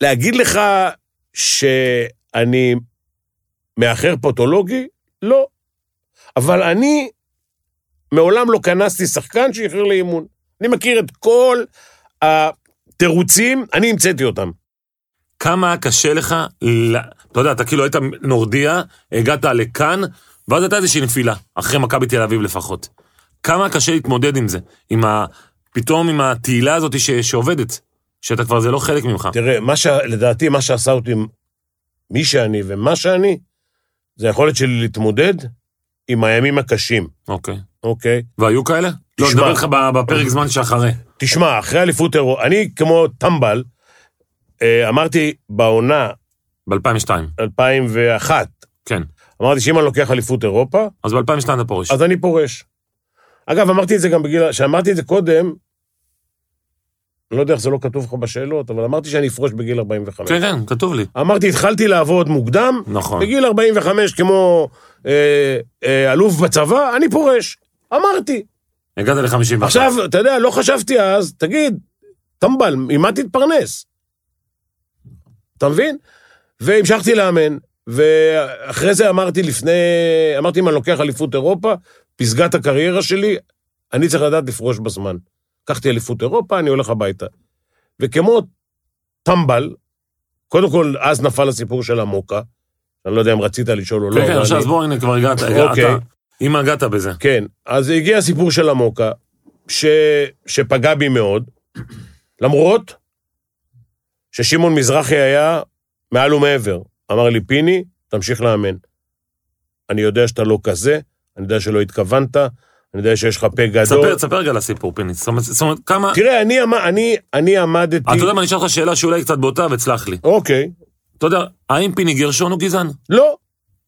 להגיד לך שאני מאחר פוטולוגי? לא. אבל אני מעולם לא כנסתי שחקן שאיחר לאימון. אני מכיר את כל התירוצים, אני המצאתי אותם. כמה קשה לך. אתה יודע, אתה כאילו היית נורדיה, הגעת לכאן, ואז הייתה איזושהי נפילה, אחרי מכבי תל אביב לפחות. כמה קשה להתמודד עם זה, עם ה... פתאום עם התהילה הזאת ש... שעובדת, שאתה כבר, זה לא חלק ממך. תראה, מה ש... לדעתי, מה שעשה אותי מי שאני ומה שאני, זה היכולת שלי להתמודד עם הימים הקשים, אוקיי. אוקיי? והיו כאלה? לא, תשמע. נדבר איתך ב- בפרק זמן שאחרי. תשמע, אחרי אליפות אירופה, אני כמו טמבל, אה, אמרתי בעונה ב-2002. 2001, כן. אמרתי שאם אני לוקח אליפות אירופה, אז ב-2002 אתה פורש. אז אני פורש. אגב, אמרתי את זה גם בגיל, כשאמרתי את זה קודם, אני לא יודע איך זה לא כתוב לך בשאלות, אבל אמרתי שאני אפרוש בגיל 45. כן, כן, כתוב לי. אמרתי, התחלתי לעבוד מוקדם, נכון. בגיל 45, כמו אה, אה, אלוף בצבא, אני פורש. אמרתי. הגעת ל-51. עכשיו, אתה יודע, לא חשבתי אז, תגיד, טמבל, ממה תתפרנס? אתה מבין? והמשכתי לאמן, ואחרי זה אמרתי לפני, אמרתי, אם אני לוקח אליפות אירופה, פסגת הקריירה שלי, אני צריך לדעת לפרוש בזמן. לקחתי אליפות אירופה, אני הולך הביתה. וכמו טמבל, קודם כל, אז נפל הסיפור של המוקה, אני לא יודע אם רצית לשאול או לא. כן, כן, עכשיו אני- בוא, הנה, כבר הגעת. אוקיי. אתה- אם הגעת בזה. כן, אז הגיע הסיפור של המוקה, ש... שפגע בי מאוד, למרות ששמעון מזרחי היה מעל ומעבר. אמר לי, פיני, תמשיך לאמן. אני יודע שאתה לא כזה, אני יודע שלא התכוונת, אני יודע שיש לך פה גדול. תספר, תספר רגע על הסיפור, פיני. זאת אומרת- כמה... תראה, אני, עמ- אני, אני עמדתי... אתה יודע מה, אני אשאל אותך שאלה שאולי קצת בוטה, וסלח לי. אוקיי. אתה יודע, האם פיני גרשון הוא גזען? לא,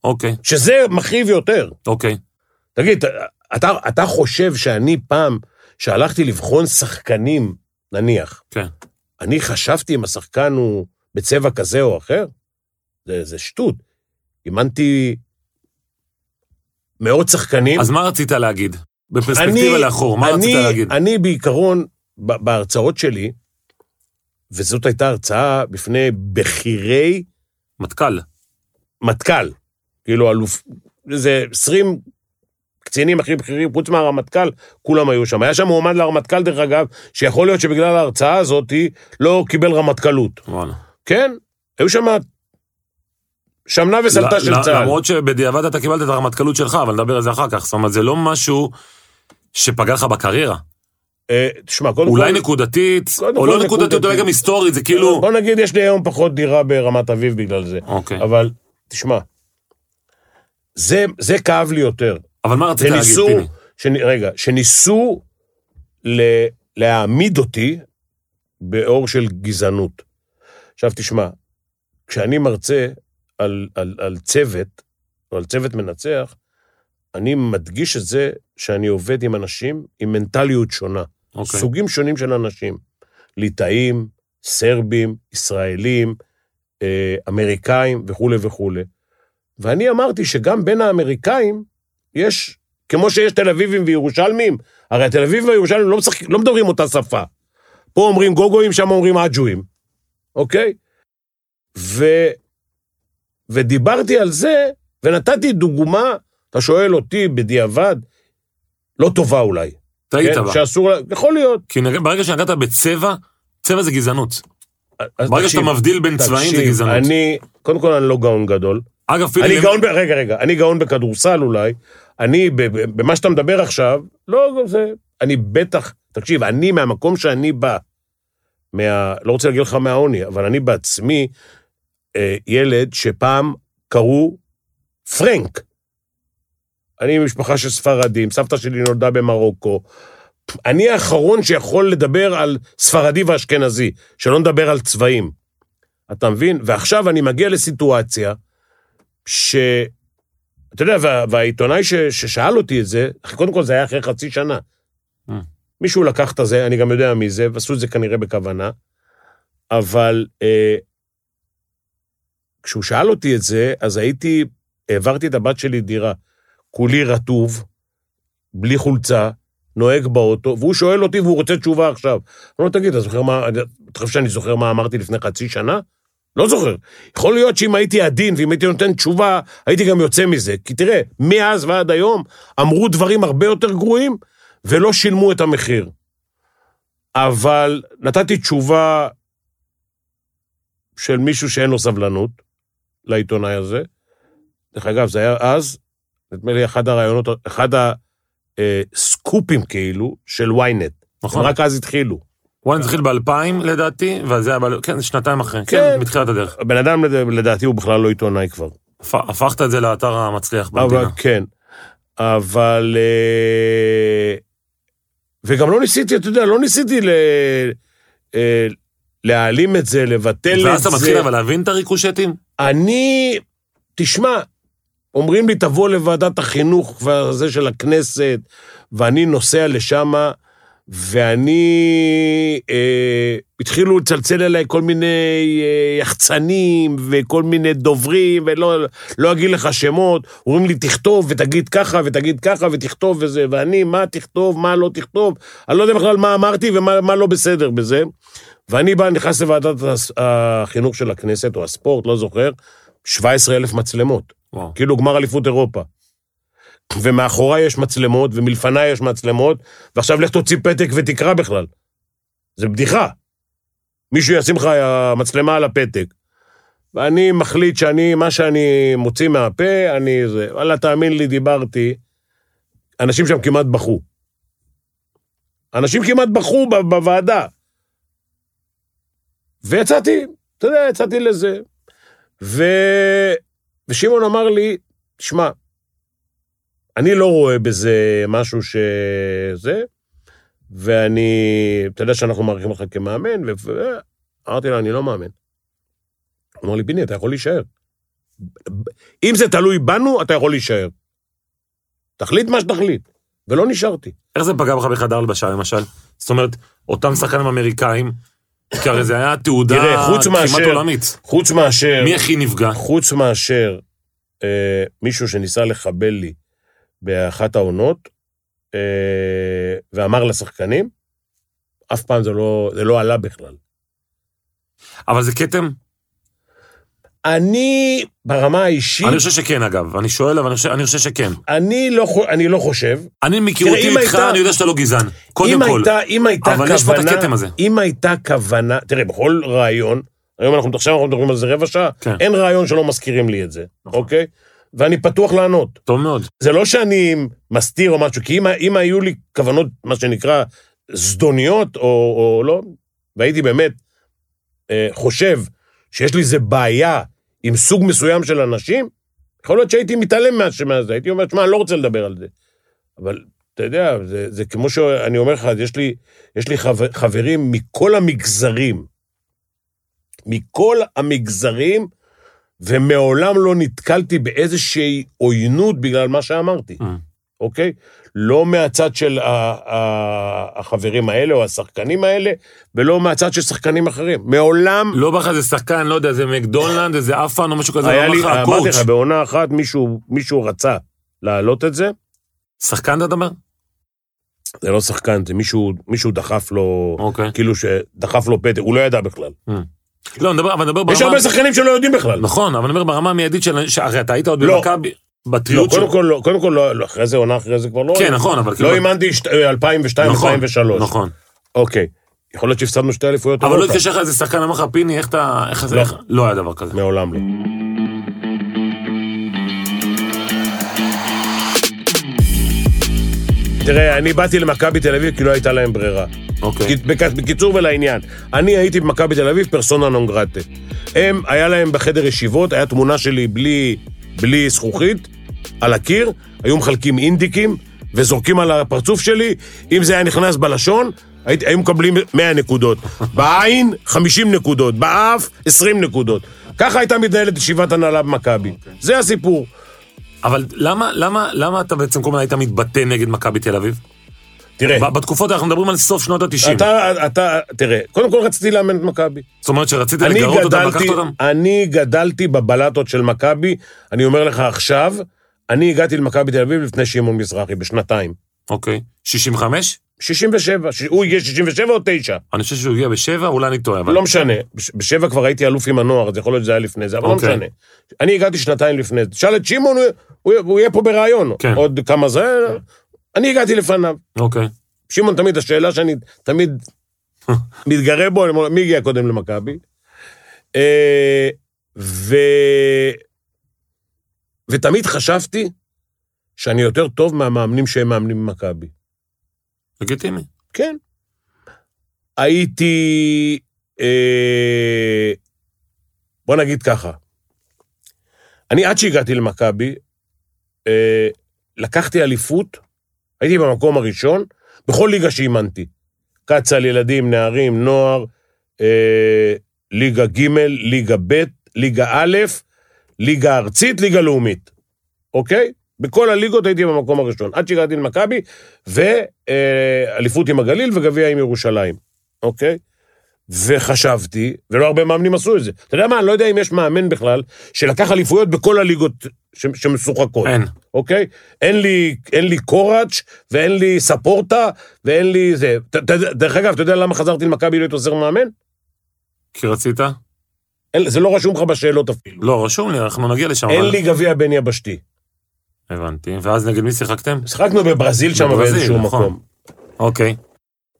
אוקיי, שזה מכאיב יותר. אוקיי. תגיד, אתה, אתה חושב שאני פעם, שהלכתי לבחון שחקנים, נניח, כן. אני חשבתי אם השחקן הוא בצבע כזה או אחר? זה, זה שטות. אימנתי מאות שחקנים. אז מה רצית להגיד? בפרספקטיבה לאחור, מה אני, רצית להגיד? אני בעיקרון, בהרצאות שלי, וזאת הייתה הרצאה בפני בכירי מטכ"ל. מטכ"ל, כאילו אלוף, זה 20 קצינים הכי בכירים, חוץ מהרמטכ"ל, כולם היו שם. היה שם מועמד לרמטכ"ל, דרך אגב, שיכול להיות שבגלל ההרצאה הזאת לא קיבל רמטכ"לות. וואלה. כן? היו שם שמנה וסלטה של צה"ל. למרות שבדיעבד אתה קיבלת את הרמטכ"לות שלך, אבל נדבר על זה אחר כך. זאת אומרת, זה לא משהו שפגע לך בקריירה. אה, תשמע, קודם אולי כל... נקודתית, או כל לא נקודתית. אולי גם היסטורית, זה כאילו... בוא נגיד, יש לי היום פחות דירה ברמת אביב בגלל זה. אוקיי. אבל, תשמע, זה, כאב לי יותר. אבל מה רצית להגיד, פיני? רגע, שניסו להעמיד אותי באור של גזענות. עכשיו תשמע, כשאני מרצה על, על, על צוות, או על צוות מנצח, אני מדגיש את זה שאני עובד עם אנשים עם מנטליות שונה. אוקיי. סוגים שונים של אנשים. ליטאים, סרבים, ישראלים, אה, אמריקאים וכולי וכולי. ואני אמרתי שגם בין האמריקאים יש, כמו שיש תל אביבים וירושלמים, הרי התל אביבים והירושלמים לא, משחק, לא מדברים אותה שפה. פה אומרים גוגואים, שם אומרים אג'ואים, אוקיי? ו, ודיברתי על זה, ונתתי דוגמה, אתה שואל אותי בדיעבד, לא טובה אולי. טעית כן? בה. שאסור, יכול להיות. כי ברגע שנגעת בצבע, צבע זה גזענות. ברגע תקשיב, שאתה מבדיל בין צבעים זה תקשיב, גזענות. אני, קודם כל אני לא גאון גדול. אגב, פיני... אני למ- גאון, ב... רגע, רגע, אני גאון בכדורסל אולי. אני, במה שאתה מדבר עכשיו, לא, זה, אני בטח, תקשיב, אני מהמקום שאני בא, מה, לא רוצה להגיד לך מהעוני, אבל אני בעצמי אה, ילד שפעם קראו פרנק. אני ממשפחה של ספרדים, סבתא שלי נולדה במרוקו. אני האחרון שיכול לדבר על ספרדי ואשכנזי, שלא נדבר על צבעים. אתה מבין? ועכשיו אני מגיע לסיטואציה ש... אתה יודע, וה, והעיתונאי ש, ששאל אותי את זה, קודם כל זה היה אחרי חצי שנה. מישהו לקח את זה, אני גם יודע מי זה, ועשו את זה כנראה בכוונה, אבל אה, כשהוא שאל אותי את זה, אז הייתי, העברתי את הבת שלי דירה, כולי רטוב, בלי חולצה, נוהג באוטו, והוא שואל אותי והוא רוצה תשובה עכשיו. אני אומר, תגיד, אתה זוכר מה, אתה חושב שאני זוכר מה אמרתי לפני חצי שנה? לא זוכר. יכול להיות שאם הייתי עדין ואם הייתי נותן תשובה, הייתי גם יוצא מזה. כי תראה, מאז ועד היום אמרו דברים הרבה יותר גרועים ולא שילמו את המחיר. אבל נתתי תשובה של מישהו שאין לו סבלנות לעיתונאי הזה. דרך אגב, זה היה אז, נדמה לי אחד הרעיונות, אחד הסקופים כאילו של ynet. נכון. רק אז התחילו. וואן התחיל ב-2000 לדעתי, וזה היה, ב- כן, שנתיים אחרי. כן. כן, מתחילת הדרך. הבן אדם לד- לדעתי הוא בכלל לא עיתונאי כבר. הפ- הפכת את זה לאתר המצליח אבל במדינה. כן. אבל... וגם לא ניסיתי, אתה יודע, לא ניסיתי ל... אה, להעלים את זה, לבטל את ואז אתה מתחיל זה. אבל להבין את הריקושטים? אני, תשמע, אומרים לי, תבוא לוועדת החינוך והזה של הכנסת, ואני נוסע לשם, ואני... אה, התחילו לצלצל אליי כל מיני אה, יחצנים וכל מיני דוברים, ולא לא אגיד לך שמות, אומרים לי, תכתוב ותגיד ככה ותגיד ככה ותכתוב וזה, ואני, מה תכתוב, מה לא תכתוב, אני לא יודע בכלל מה אמרתי ומה מה לא בסדר בזה. ואני בא, נכנס לוועדת החינוך של הכנסת, או הספורט, לא זוכר, 17 אלף מצלמות. וואו. כאילו גמר אליפות אירופה. ומאחוריי יש מצלמות, ומלפניי יש מצלמות, ועכשיו לך תוציא פתק ותקרא בכלל. זה בדיחה. מישהו ישים לך מצלמה על הפתק. ואני מחליט שאני, מה שאני מוציא מהפה, אני זה. וואלה, תאמין לי, דיברתי. אנשים שם כמעט בכו. אנשים כמעט בכו בוועדה. ויצאתי, אתה יודע, יצאתי לזה. ו... ושמעון אמר לי, תשמע, אני לא רואה בזה משהו שזה, ואני, אתה יודע שאנחנו מעריכים אותך כמאמן, ואמרתי לו, אני לא מאמן. הוא אמר לי, פיני, אתה יכול להישאר. אם זה תלוי בנו, אתה יכול להישאר. תחליט מה שתחליט. ולא נשארתי. איך זה פגע בך בחדר הלבשה, למשל? זאת אומרת, אותם שחקנים אמריקאים, כי הרי זה היה תעודה תראה, חוץ כמעט מאשר- עולמית. חוץ מאשר, מי הכי נפגע? חוץ מאשר אה, מישהו שניסה לחבל לי באחת העונות, אה, ואמר לשחקנים, אף פעם זה לא, זה לא עלה בכלל. אבל זה כתם? אני, ברמה האישית, אני חושב שכן, אגב. אני שואל, אבל אני חושב- אני חושב שכן. אני לא, אני לא חושב. אני אם איתך, הייתה- אני יודע שאתה לא גזען. קודם אם כל. הייתה, אם הייתה אבל כוונה... יש פה את הכתם הזה. אם הייתה כוונה... תראה, בכל רעיון, היום אנחנו עכשיו אנחנו מדברים על זה רבע שעה, כן. אין רעיון שלא מזכירים לי את זה, נכון. אוקיי? ואני פתוח לענות. טוב מאוד. זה לא שאני מסתיר או משהו, כי אם, אם היו לי כוונות, מה שנקרא, זדוניות, או, או לא, והייתי באמת אה, חושב שיש לי איזה בעיה עם סוג מסוים של אנשים, יכול להיות שהייתי מתעלם מה- מהזה, הייתי אומר, שמע, אני לא רוצה לדבר על זה. אבל אתה יודע, זה, זה כמו שאני אומר לך, יש לי, יש לי חבר, חברים מכל המגזרים, מכל המגזרים, ומעולם לא נתקלתי באיזושהי עוינות בגלל מה שאמרתי, Mm. אוקיי? לא מהצד של החברים האלה או השחקנים האלה, ולא מהצד של שחקנים אחרים. מעולם לא בא לך איזה שחקן, לא יודע, איזה מקדונלנד, איזה אפן או משהו כזה, היה אמר לי, אמרתי. לך, בעונה אחת מישהו, מישהו רצה להעלות את זה, שחקן אתה אומר? זה לא שחקן, זה מישהו, מישהו דחף לו, אוקיי. כאילו שדחף לו פתק, הוא לא ידע בכלל. לא, אני מדבר, אבל אני מדבר יש ברמה... הרבה שחקנים שלא יודעים בכלל. נכון, אבל אני אומר ברמה המיידית של... הרי אתה היית עוד לא. במכבי, לא, בטריות קודם כל, לא, קודם כל, לא, לא, אחרי זה, עונה אחרי זה כבר לא... כן, נכון, אבל כאילו... לא אימנתי שת- 2002, נכון, 2003. נכון. אוקיי. יכול להיות שהפסדנו שתי אליפויות אבל לא. התקשר לך איזה שחקן, אמר לך, פיני, איך אתה... איך זה... לא. איך- לא היה דבר כזה. מעולם לא. תראה, אני באתי למכבי תל אביב כי לא הייתה להם ברירה. אוקיי. בק- בקיצור ולעניין, אני הייתי במכבי תל אביב פרסונה נון גרטה. הם, היה להם בחדר ישיבות, היה תמונה שלי בלי, בלי זכוכית, על הקיר, היו מחלקים אינדיקים וזורקים על הפרצוף שלי, אם זה היה נכנס בלשון, הייתי, היו מקבלים 100 נקודות. בעין, 50 נקודות, באף, 20 נקודות. ככה הייתה מתנהלת ישיבת הנהלה במכבי. זה הסיפור. אבל למה, למה, למה אתה בעצם כל הזמן היית מתבטא נגד מכבי תל אביב? תראה, בתקופות אנחנו מדברים על סוף שנות ה-90. אתה, אתה, תראה, קודם כל רציתי לאמן את מכבי. זאת אומרת שרצית לגרות אותם, גדלתי, לקחת אותם? אני גדלתי בבלטות של מכבי, אני אומר לך עכשיו, אני הגעתי למכבי תל אביב לפני שמעון מזרחי, בשנתיים. אוקיי. 65? 67, ש... הוא הגיע 67 או 9? אני חושב שהוא הגיע בשבע, אולי אני טועה, אבל... לא משנה. בש- בשבע כבר הייתי אלוף עם הנוער, אז יכול להיות שזה היה לפני זה, אבל לא אוקיי. משנה. אני הגעתי שנתיים לפני זה. תשאל את שמעון, הוא- הוא הוא יהיה פה בריאיון. כן. עוד כמה זה... אני הגעתי לפניו. אוקיי. שמעון תמיד, השאלה שאני תמיד מתגרה בו, אני אומר, מי הגיע קודם למכבי? אה, ו... ותמיד חשבתי שאני יותר טוב מהמאמנים שהם מאמנים במכבי. לגיטימי. כן. הייתי... אה, בוא נגיד ככה, אני עד שהגעתי למכבי, אה, לקחתי אליפות, הייתי במקום הראשון, בכל ליגה שאימנתי. קצ"ל, ילדים, נערים, נוער, אה, ליגה ג', ליגה ב', ליגה א', ליגה ארצית, ליגה לאומית, אוקיי? בכל הליגות הייתי במקום הראשון, עד שהגעתי למכבי, ואליפות עם הגליל וגביע עם ירושלים, אוקיי? וחשבתי, ולא הרבה מאמנים עשו את זה. אתה יודע מה, אני לא יודע אם יש מאמן בכלל, שלקח אליפויות בכל הליגות ש- שמשוחקות. אין. אוקיי? אין לי, אין לי קוראץ' ואין לי ספורטה ואין לי זה. ת- ת- דרך אגב, אתה יודע למה חזרתי למכבי להיות עוזר מאמן? כי רצית? אין, זה לא רשום לך בשאלות אפילו. לא, רשום לי, אנחנו נגיע לשם. אין אבל- לי גביע בין יבשתי. הבנתי. ואז נגד מי שיחקתם? שיחקנו בברזיל שם בברזיל, באיזשהו נכון. מקום. אוקיי.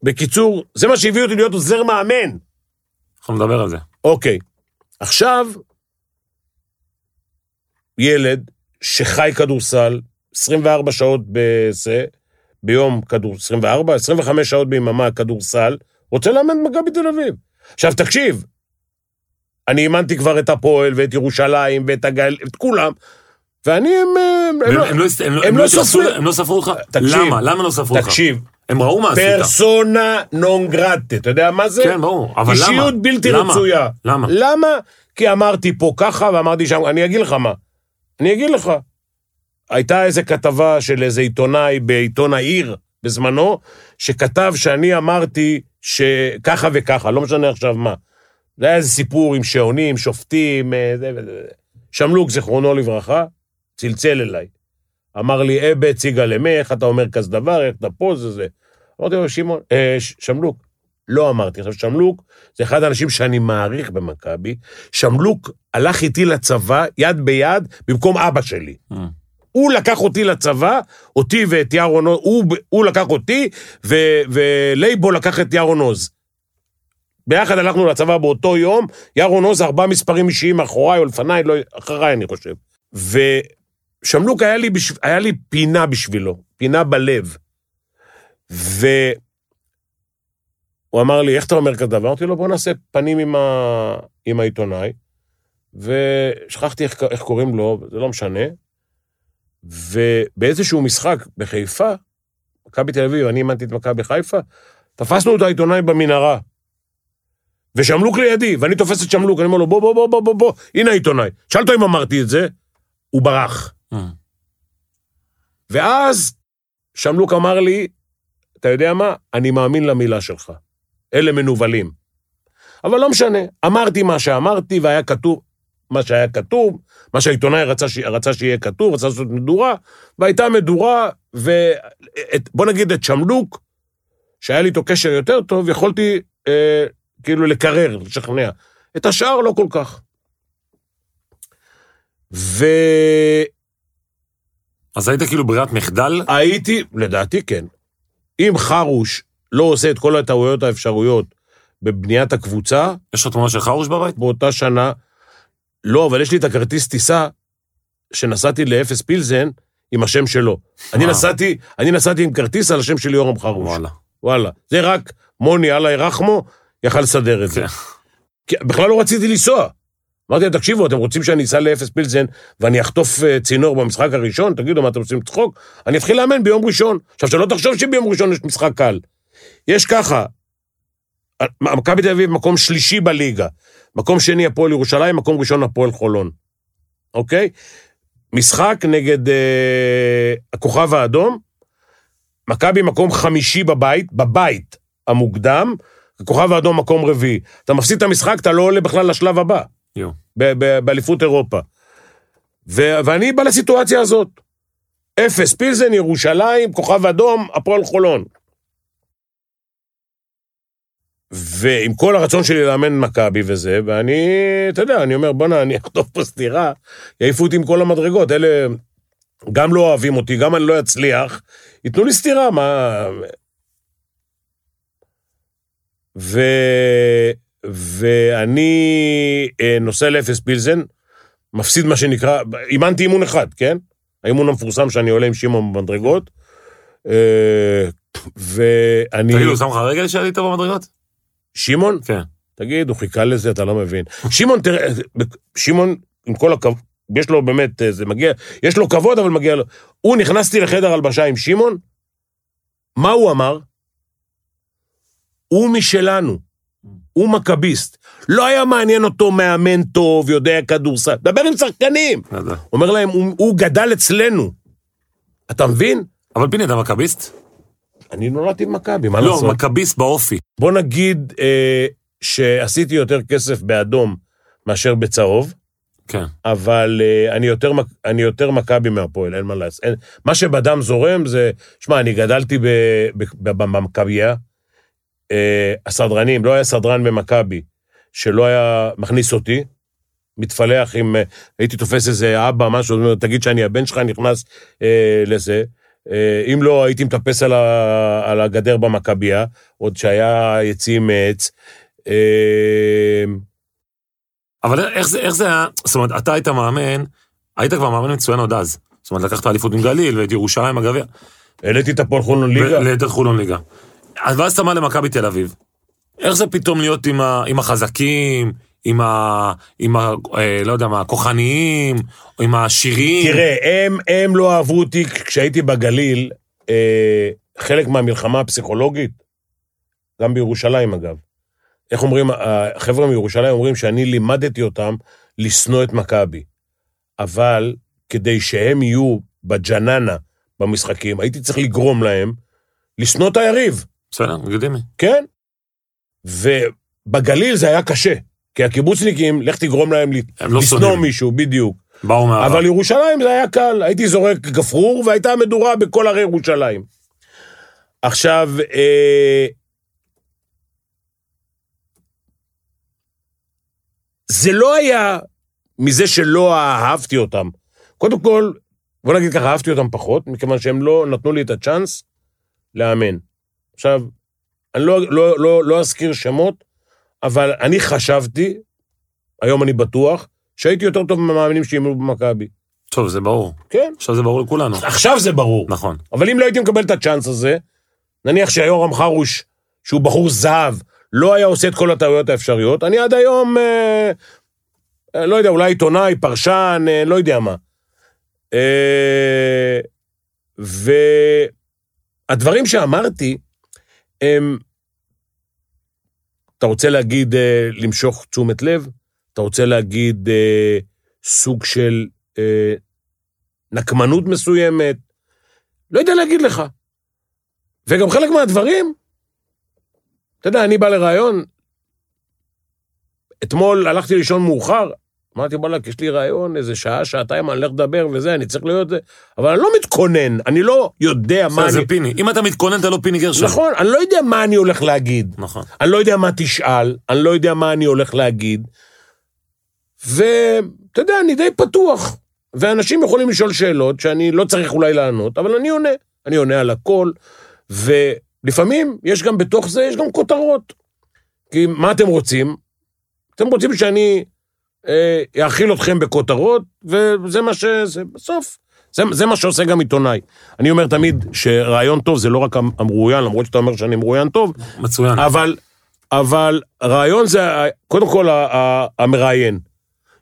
בקיצור, זה מה שהביא אותי להיות עוזר מאמן. אנחנו נדבר על זה. אוקיי. עכשיו, ילד שחי כדורסל 24 שעות בזה, ביום כדור... 24, 25 שעות ביממה כדורסל, רוצה לאמן במכבי תל אביב. עכשיו, תקשיב, אני אימנתי כבר את הפועל ואת ירושלים ואת הגל... את כולם, ואני, הם, הם, והם- לא- הם לא הם לא- הם הם לא לא סופרים. הם לא ספרו אותך? תקשיב, למה? למה לא ספרו אותך? תקשיב, הם ראו מה עשית. פרסונה נון גרטה, אתה יודע מה זה? כן, ברור. אבל למה? אישיות בלתי למה? רצויה. למה? למה? כי אמרתי פה ככה ואמרתי שם, אני אגיד לך מה. אני אגיד לך. הייתה איזה כתבה של איזה עיתונאי בעיתון העיר בזמנו, שכתב שאני אמרתי שככה וככה, לא משנה עכשיו מה. זה היה איזה סיפור עם שעונים, שופטים, אה. שמלוק, זיכרונו לברכה, צלצל אליי. אמר לי, אבא הציגה למי, איך אתה אומר כזה דבר, איך אתה פה, זה זה. אמרתי לו, שמעון, אה, שמלוק. לא אמרתי. עכשיו, שמלוק זה אחד האנשים שאני מעריך במכבי. שמלוק הלך איתי לצבא, יד ביד, במקום אבא שלי. Mm. הוא לקח אותי לצבא, אותי ואת ירון עוז, הוא, הוא לקח אותי, ו- ולייבו לקח את ירון עוז. ביחד הלכנו לצבא באותו יום, ירון עוז ארבעה מספרים אישיים מאחוריי או לפניי, לא, אחריי אני חושב. ושמלוק היה לי, בשב... היה לי פינה בשבילו, פינה בלב. והוא אמר לי, איך אתה אומר כזה דבר? אמרתי לו, בוא נעשה פנים עם, ה... עם העיתונאי, ושכחתי איך, איך קוראים לו, זה לא משנה. ובאיזשהו משחק בחיפה, מכבי תל אביב, אני אימנתי את מכבי חיפה, תפסנו את העיתונאי במנהרה. ושמלוק לידי, ואני תופס את שמלוק, אני אומר לו, בוא, בוא, בוא, בוא, בוא, בוא, הנה העיתונאי. שאל אותו אם אמרתי את זה, הוא ברח. Mm. ואז שמלוק אמר לי, אתה יודע מה? אני מאמין למילה שלך. אלה מנוולים. אבל לא משנה, אמרתי מה שאמרתי, והיה כתוב מה שהיה כתוב, מה שהעיתונאי רצה, ש... רצה שיהיה כתוב, רצה לעשות מדורה, והייתה מדורה, ובוא נגיד את שמלוק, שהיה לי איתו קשר יותר טוב, יכולתי אה, כאילו לקרר, לשכנע. את השאר לא כל כך. והייתי, אז היית כאילו ברירת מחדל? לדעתי כן. אם חרוש לא עושה את כל הטעויות האפשרויות בבניית הקבוצה, יש לך תמונה של חרוש בבית? באותה שנה, לא, אבל יש לי את הכרטיס טיסה שנסעתי לאפס פילזן עם השם שלו. אני. נסעתי, אני נסעתי עם כרטיס על השם של יורם חרוש. וואלה. וואלה. זה רק מוני אללה רחמו יכל לסדר את זה. כן. בכלל לא רציתי לנסוע. אמרתי להם, תקשיבו, אתם רוצים שאני אסע לאפס פילזן ואני אחטוף אה, צינור במשחק הראשון? תגידו, מה אתם עושים צחוק? אני אתחיל לאמן ביום ראשון. עכשיו, שלא תחשוב שביום ראשון יש משחק קל. יש ככה, אה, מכבי תל אביב מקום שלישי בליגה, מקום שני הפועל ירושלים, מקום ראשון הפועל חולון, אוקיי? משחק נגד אה, הכוכב האדום, מכבי מקום חמישי בבית, בבית המוקדם, הכוכב האדום מקום רביעי. אתה מפסיד את המשחק, אתה לא עולה בכלל לשלב הבא, באליפות אירופה. ואני בא לסיטואציה הזאת. אפס, פילזן, ירושלים, כוכב אדום, הפועל חולון. ועם כל הרצון שלי לאמן מכבי וזה, ואני, אתה יודע, אני אומר, בואנה, אני אחטוף פה סטירה, יעיפו אותי עם כל המדרגות. אלה גם לא אוהבים אותי, גם אני לא אצליח, ייתנו לי סטירה, מה... ו... ואני אה, נוסע לאפס פילזן, מפסיד מה שנקרא, אימנתי אימון אחד, כן? האימון המפורסם שאני עולה עם שמעון במדרגות. אה, ואני... תגיד, הוא שם לך רגל שעלית במדרגות? שמעון? כן. תגיד, הוא חיכה לזה, אתה לא מבין. שמעון, תראה, שמעון, עם כל הכבוד, יש לו באמת, אה, זה מגיע, יש לו כבוד, אבל מגיע לו. הוא, נכנסתי לחדר הלבשה עם שמעון, מה הוא אמר? הוא משלנו, הוא מכביסט. לא היה מעניין אותו מאמן טוב, יודע כדורסל. דבר עם שחקנים. לא. אומר להם, הוא, הוא גדל אצלנו. אתה מבין? אבל פיני, אתה מכביסט? אני נולדתי במכבי, מה לא, לעשות? מכביסט באופי. בוא נגיד אה, שעשיתי יותר כסף באדום מאשר בצהוב, כן. אבל אה, אני יותר, אני יותר מכבי מהפועל, אין מה לעשות. מה שבדם זורם זה, שמע, אני גדלתי במכבייה, אה, הסדרנים, לא היה סדרן במכבי שלא היה מכניס אותי, מתפלח עם, אה, הייתי תופס איזה אבא, משהו, אומר, תגיד שאני הבן שלך נכנס אה, לזה. אה, אם לא, הייתי מטפס על, ה, על הגדר במכבייה, עוד שהיה יציאים מעץ. אה, אבל איך זה, איך זה היה, זאת אומרת, אתה היית מאמן, היית כבר מאמן מצוין עוד אז. זאת אומרת, לקחת אליפות עם גליל ואת ירושלים הגביע. העליתי את הפועל חולון ליגה. ליתר חולון ליגה. אז ואז אתה בא למכבי תל אביב. איך זה פתאום להיות עם, ה, עם החזקים, עם ה... עם ה... אה, לא יודע מה, הכוחניים, עם השירים. תראה, הם, הם לא אהבו אותי כשהייתי בגליל, אה, חלק מהמלחמה הפסיכולוגית, גם בירושלים אגב. איך אומרים, החבר'ה מירושלים אומרים שאני לימדתי אותם לשנוא את מכבי. אבל כדי שהם יהיו בג'ננה במשחקים, הייתי צריך לגרום להם לשנוא את היריב. בסדר, לגיטימי. כן? ובגליל זה היה קשה, כי הקיבוצניקים, לך תגרום להם הם לא לשנוא. מישהו, בדיוק. באו מהעבר. אבל ירושלים זה היה קל, הייתי זורק גפרור והייתה מדורה בכל ערי ירושלים. עכשיו, אה, זה לא היה מזה שלא אהבתי אותם. קודם כל, בוא נגיד ככה, אהבתי אותם פחות, מכיוון שהם לא נתנו לי את הצ'אנס לאמן. עכשיו, אני לא, לא, לא, לא אזכיר שמות, אבל אני חשבתי, היום אני בטוח, שהייתי יותר טוב מהמאמינים שאימנו במכבי. טוב, זה ברור. כן. עכשיו זה ברור לכולנו. עכשיו זה ברור. נכון. אבל אם לא הייתי מקבל את הצ'אנס הזה, נניח שהיורם חרוש, שהוא בחור זהב, לא היה עושה את כל הטעויות האפשריות, אני עד היום, אה, אה, לא יודע, אולי עיתונאי, פרשן, אה, לא יודע מה. אה, והדברים שאמרתי. אתה רוצה להגיד אה, למשוך תשומת לב? אתה רוצה להגיד אה, סוג של אה, נקמנות מסוימת? לא יודע להגיד לך. וגם חלק מהדברים, אתה יודע, אני בא לראיון, אתמול הלכתי לישון מאוחר, אמרתי, וואלכ, יש לי ראיון איזה שעה, שעתיים, אני הולך לדבר וזה, אני צריך להיות זה, אבל אני לא מתכונן, אני לא יודע מה אני... זה פיני. אם אתה מתכונן, אתה לא פיני גרשון. נכון, אני לא יודע מה אני הולך להגיד. נכון. אני לא יודע מה תשאל, אני לא יודע מה אני הולך להגיד. ואתה יודע, אני די פתוח. ואנשים יכולים לשאול שאלות שאני לא צריך אולי לענות, אבל אני עונה. אני עונה על הכל, ולפעמים יש גם בתוך זה, יש גם כותרות. כי מה אתם רוצים? אתם רוצים שאני אה, אאכיל אתכם בכותרות, וזה מה ש... זה, בסוף. זה, זה מה שעושה גם עיתונאי. אני אומר תמיד שרעיון טוב זה לא רק המרואיין, למרות שאתה אומר שאני מרואיין טוב, מצוין. אבל, אבל רעיון זה, קודם כל, המראיין.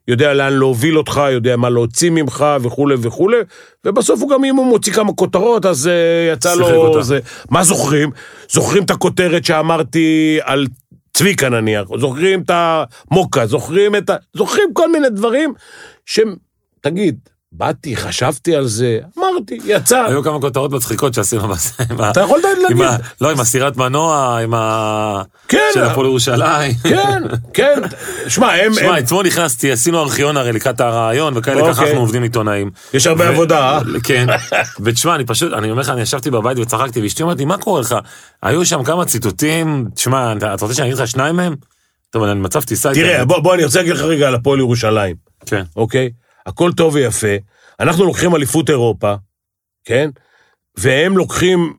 יודע לאן להוביל אותך, יודע מה להוציא ממך וכולי וכולי, ובסוף הוא גם, אם הוא מוציא כמה כותרות, אז uh, יצא לו... אותה. זה, מה זוכרים? זוכרים את הכותרת שאמרתי על צביקה נניח, זוכרים את המוקה, זוכרים את ה... זוכרים כל מיני דברים שהם... תגיד, באתי, חשבתי על זה, אמרתי, יצא. היו כמה כותרות מצחיקות שעשינו בזה. אתה יכול עם להגיד. לא, עם הסירת מנוע, עם ה... כן, של הפועל ירושלים. כן, כן. שמע, הם... שמע, אתמול נכנסתי, עשינו ארכיון הרי לקראת הרעיון, וכאלה ככה אוקיי. אנחנו עובדים עיתונאים. יש הרבה עבודה, אה? כן. ותשמע, אני פשוט, אני אומר לך, אני ישבתי בבית וצחקתי, ואשתי אומרת לי, מה קורה לך? היו שם כמה ציטוטים, תשמע, אתה רוצה שאני אגיד לך שניים מהם? טוב, אני מצב טיסה. תראה, בוא, אני רוצה להגיד לך רגע על הפועל ירושלים, כן. אוקיי? הכל טוב ויפה, אנחנו לוקחים אליפות אירופה, כן? והם לוקחים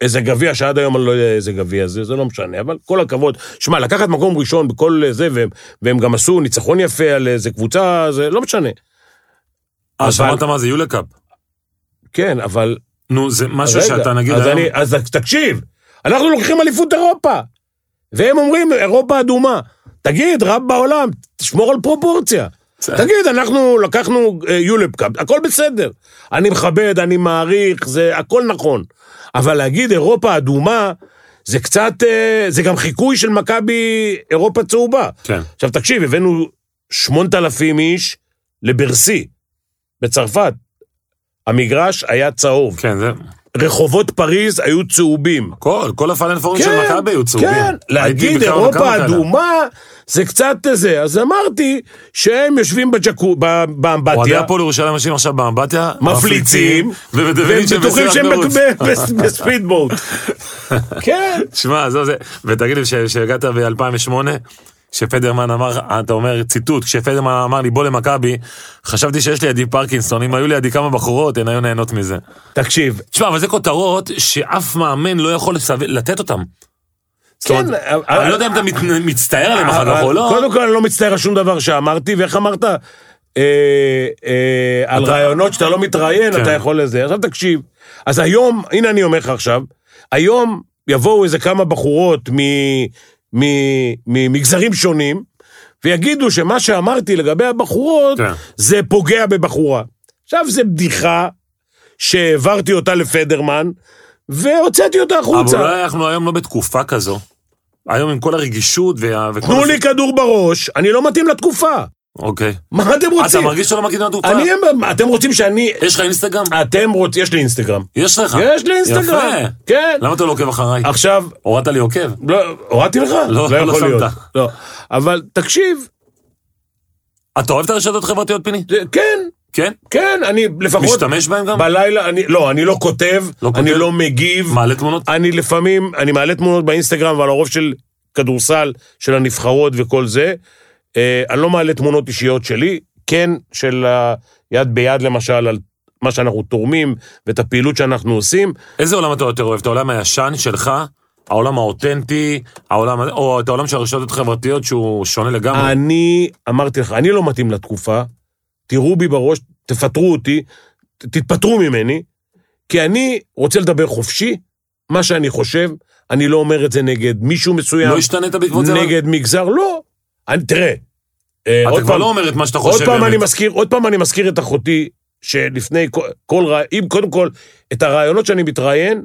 איזה גביע שעד היום אני לא יודע איזה גביע זה, זה לא משנה, אבל כל הכבוד. שמע, לקחת מקום ראשון בכל זה, והם, והם גם עשו ניצחון יפה על איזה קבוצה, זה לא משנה. אבל- שמעת מה זה יולקאפ? כן, אבל... נו, זה משהו רגע, שאתה נגיד אז, היום... אני, אז תקשיב, אנחנו לוקחים אליפות אירופה, והם אומרים, אירופה אדומה. תגיד, רב בעולם, תשמור על פרופורציה. תגיד, אנחנו לקחנו אה, יולפקאפ, הכל בסדר. אני מכבד, אני מעריך, זה הכל נכון. אבל להגיד אירופה אדומה, זה קצת, אה, זה גם חיקוי של מכבי אירופה צהובה. כן. עכשיו תקשיב, הבאנו 8,000 איש לברסי, בצרפת. המגרש היה צהוב. כן, זה... רחובות פריז היו צהובים. כל, כל הפאנלפורים של מכבי היו צהובים. כן, להגיד אירופה כאלה. זה קצת זה. אז אמרתי שהם יושבים בג'קו, ב- אוהדי באמבטיה, הפועל ירושלים יושבים עכשיו באמבטיה, מפליצים, ומדמיינים שהם בספידבוט. כן. שמע, עזוב זה, ותגיד לי, כשהגעת ב-2008, שפדרמן אמר, אתה אומר ציטוט, כשפדרמן אמר לי בוא למכבי, חשבתי שיש לידי פרקינסון, אם היו לידי כמה בחורות, הן היו נהנות מזה. תקשיב, תשמע, אבל זה כותרות שאף מאמן לא יכול לתת אותן. כן, אני לא יודע אם אתה מצטער עליהם אחר כך או לא. קודם כל, אני לא מצטער על שום דבר שאמרתי, ואיך אמרת? אה, אה, על רעיונות שאתה לא מתראיין, כן. אתה יכול לזה. עכשיו תקשיב, אז היום, הנה אני אומר לך עכשיו, היום יבואו איזה כמה בחורות ממגזרים שונים, ויגידו שמה שאמרתי לגבי הבחורות, כן. זה פוגע בבחורה. עכשיו, זה בדיחה שהעברתי אותה לפדרמן, והוצאתי אותה אבל החוצה. אולי אנחנו היום לא בתקופה כזו. היום עם כל הרגישות וה... וכל תנו הזה- לי כדור בראש, אני לא מתאים לתקופה. אוקיי. מה אתם אתה רוצים? מרגיש שאתה לא מכיר את התקופה? אני, אתם רוצים שאני... יש לך אינסטגרם? אתם רוצים... יש לי אינסטגרם. יש לך. יש לי אינסטגרם. יפה. כן. למה אתה לא עוקב אחריי? עכשיו, הורדת לי עוקב? לא, הורדתי לך? לא, לא יכול להיות. שמת. לא. אבל תקשיב, אתה אוהב את הרשתות החברתיות, פיני? כן, כן? כן, אני לפחות... משתמש בהם גם? בלילה, אני, לא, אני לא כותב, לא אני כותב? לא מגיב. מעלה תמונות? אני לפעמים, אני מעלה תמונות באינסטגרם, אבל הרוב של כדורסל, של הנבחרות וכל זה. אה, אני לא מעלה תמונות אישיות שלי, כן של יד ביד למשל, על מה שאנחנו תורמים ואת הפעילות שאנחנו עושים. איזה עולם אתה יותר אוהב? את העולם הישן שלך? העולם האותנטי? העולם... או את העולם של הרשתות החברתיות שהוא שונה לגמרי? אני, אמרתי לך, אני לא מתאים לתקופה, תראו בי בראש, תפטרו אותי, תתפטרו ממני, כי אני רוצה לדבר חופשי, מה שאני חושב, אני לא אומר את זה נגד מישהו מסוים, לא השתנית בעקבות זה? אבל? נגד מגזר, לא. אני, תראה, אה, אתה עוד כבר פעם, לא אומר את מה שאתה עוד חושב פעם אני באמת. מזכיר, עוד פעם אני מזכיר את אחותי, שלפני כל, כל רע... אם קודם כל, את הרעיונות שאני מתראיין.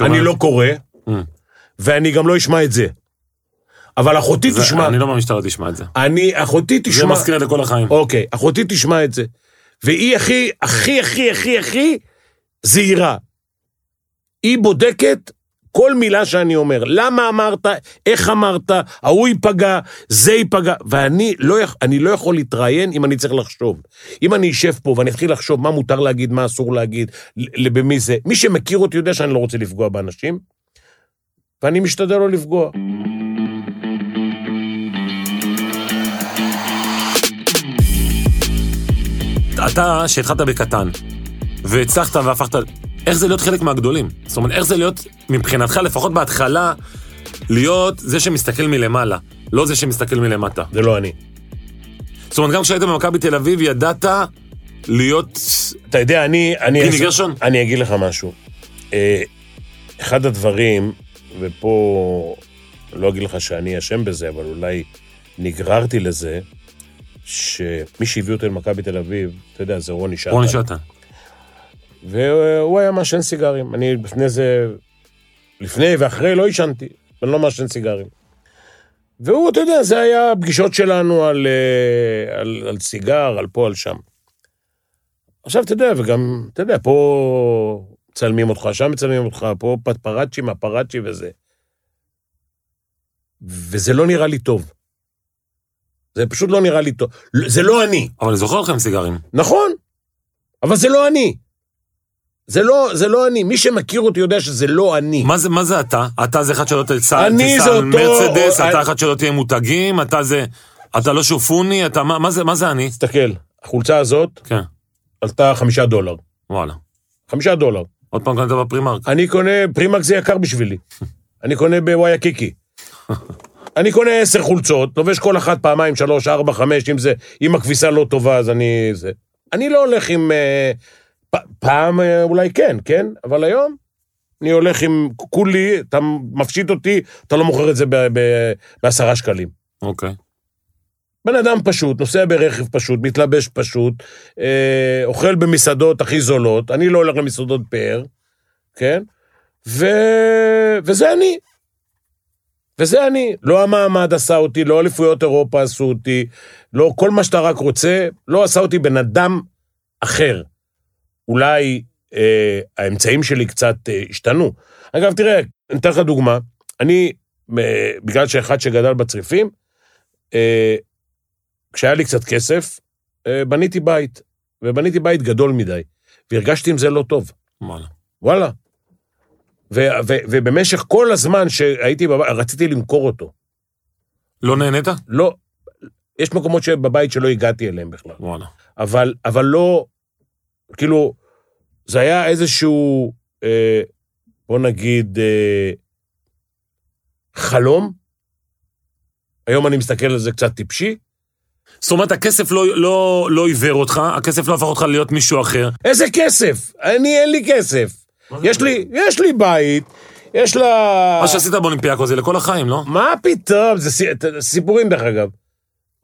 אני לא קורא, Mm. ואני גם לא אשמע את זה. אבל אחותי זה- תשמע, אני לא מהמשטרה תשמע את זה. אני, אחותי זה תשמע, מזכיר לכל החיים. אוקיי, אחותי תשמע את זה. והיא הכי, הכי, הכי, הכי, הכי זהירה. היא בודקת כל מילה שאני אומר. למה אמרת, איך אמרת, ההוא ייפגע, זה ייפגע. ואני לא, אני לא יכול להתראיין אם אני צריך לחשוב. אם אני אשב פה ואני אתחיל לחשוב מה מותר להגיד, מה אסור להגיד, במי זה. מי שמכיר אותי יודע שאני לא רוצה לפגוע באנשים, ואני משתדל לא לפגוע. אתה, שהתחלת בקטן, והצלחת והפכת... איך זה להיות חלק מהגדולים? זאת אומרת, איך זה להיות, מבחינתך, לפחות בהתחלה, להיות זה שמסתכל מלמעלה, לא זה שמסתכל מלמטה. זה לא אני. זאת אומרת, גם כשהיית במכבי תל אביב, ידעת להיות... אתה יודע, אני... אני פיני גרשון? אני אגיד לך משהו. אה, אחד הדברים, ופה לא אגיד לך שאני אשם בזה, אבל אולי נגררתי לזה, שמי שהביא אותי למכבי תל אביב, אתה יודע, זה רוני שטן. רוני שטן. והוא היה מעשן סיגרים. אני לפני זה, לפני ואחרי לא עישנתי, אני לא מעשן סיגרים. והוא, אתה יודע, זה היה פגישות שלנו על, אה, על, על סיגר, על פה, על שם. עכשיו, אתה יודע, וגם, אתה יודע, פה מצלמים אותך, שם מצלמים אותך, פה פפראצ'י, מפראצ'י וזה. וזה לא נראה לי טוב. זה פשוט לא נראה לי טוב. זה לא אני. אבל אני זוכר לכם סיגרים. נכון, אבל זה לא אני. זה לא, זה לא אני. מי שמכיר אותי יודע שזה לא אני. מה זה, מה זה אתה? אתה זה אחד שלא תיסע זה על מרצדס, אני- אתה אחד שלא תהיה מותגים, אתה זה... אתה לא שופוני, אתה... מה, מה זה, מה זה אני? תסתכל, החולצה הזאת כן, עלתה חמישה דולר. וואלה. חמישה דולר. עוד פעם קנית בפרימרק. אני קונה, פרימק זה יקר בשבילי. אני קונה בוואיה קיקי. אני קונה עשר חולצות, לובש כל אחת פעמיים, שלוש, ארבע, חמש, אם זה, אם הכביסה לא טובה, אז אני... זה. אני לא הולך עם... אה, פ, פעם אה, אולי כן, כן? אבל היום אני הולך עם כולי, אתה מפשיט אותי, אתה לא מוכר את זה בעשרה שקלים. אוקיי. בן אדם פשוט, נוסע ברכב פשוט, מתלבש פשוט, אה, אוכל במסעדות הכי זולות, אני לא הולך למסעדות פאר, כן? ו... וזה אני. וזה אני. לא המעמד עשה אותי, לא אליפויות אירופה עשו אותי, לא כל מה שאתה רק רוצה, לא עשה אותי בן אדם אחר. אולי אה, האמצעים שלי קצת אה, השתנו. אגב, תראה, אני אתן לך דוגמה. אני, אה, בגלל שאחד שגדל בצריפים, אה, כשהיה לי קצת כסף, אה, בניתי בית, ובניתי בית גדול מדי, והרגשתי עם זה לא טוב. וואלה. וואלה. ו- ו- ובמשך כל הזמן שהייתי בבית, רציתי למכור אותו. לא נהנית? לא, יש מקומות שבבית שלא הגעתי אליהם בכלל. וואלה. אבל, אבל לא, כאילו, זה היה איזשהו, אה, בוא נגיד, אה, חלום. היום אני מסתכל על זה קצת טיפשי. זאת אומרת, הכסף לא, לא, לא עיוור אותך, הכסף לא הפך אותך להיות מישהו אחר. איזה כסף? אני, אין לי כסף. יש לי, יש לי בית, יש לה... מה שעשית באולימפיאקו זה לכל החיים, לא? מה פתאום? זה סיפורים דרך אגב.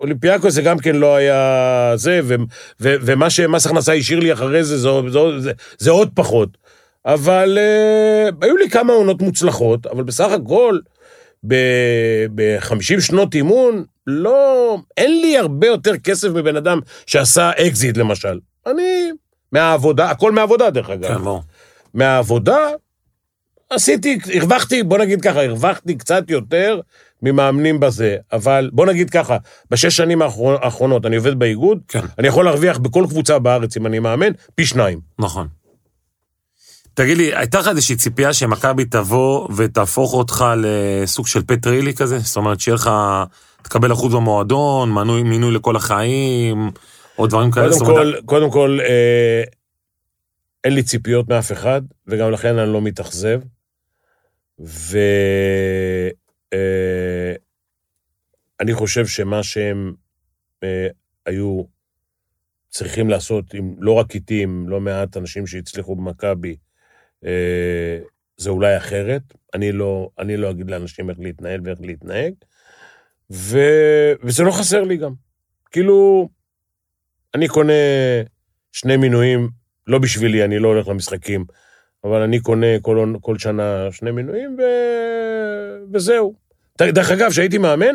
אולימפיאקוס זה גם כן לא היה זה, ו, ו, ומה שמס הכנסה השאיר לי אחרי זה, זה, זה, זה, זה עוד פחות. אבל אה, היו לי כמה עונות מוצלחות, אבל בסך הכל, ב-50 שנות אימון, לא, אין לי הרבה יותר כסף מבן אדם שעשה אקזיט למשל. אני, מהעבודה, הכל מהעבודה דרך אגב. כן, ברור. מהעבודה, עשיתי, הרווחתי, בוא נגיד ככה, הרווחתי קצת יותר ממאמנים בזה, אבל בוא נגיד ככה, בשש שנים האחרונות אני עובד באיגוד, כן. אני יכול להרוויח בכל קבוצה בארץ, אם אני מאמן, פי שניים. נכון. תגיד לי, הייתה לך איזושהי ציפייה שמכבי תבוא ותהפוך אותך לסוג של פטרילי כזה? זאת אומרת, שיהיה לך, תקבל אחוז במועדון, מנוי, מינוי לכל החיים, או דברים כאלה? קודם כל, קודם כל, אה, אין לי ציפיות מאף אחד, וגם לכן אני לא מתאכזב. ו... אה, חושב שמה שהם אה, היו צריכים לעשות, עם, לא רק איתי, עם לא מעט אנשים שהצליחו במכבי, אה, זה אולי אחרת. אני לא, אני לא אגיד לאנשים איך להתנהל ואיך להתנהג, ו... וזה לא חסר לי גם. כאילו, אני קונה שני מינויים, לא בשבילי, אני לא הולך למשחקים, אבל אני קונה כל, כל שנה שני מינויים, ו... וזהו. דרך אגב, כשהייתי מאמן,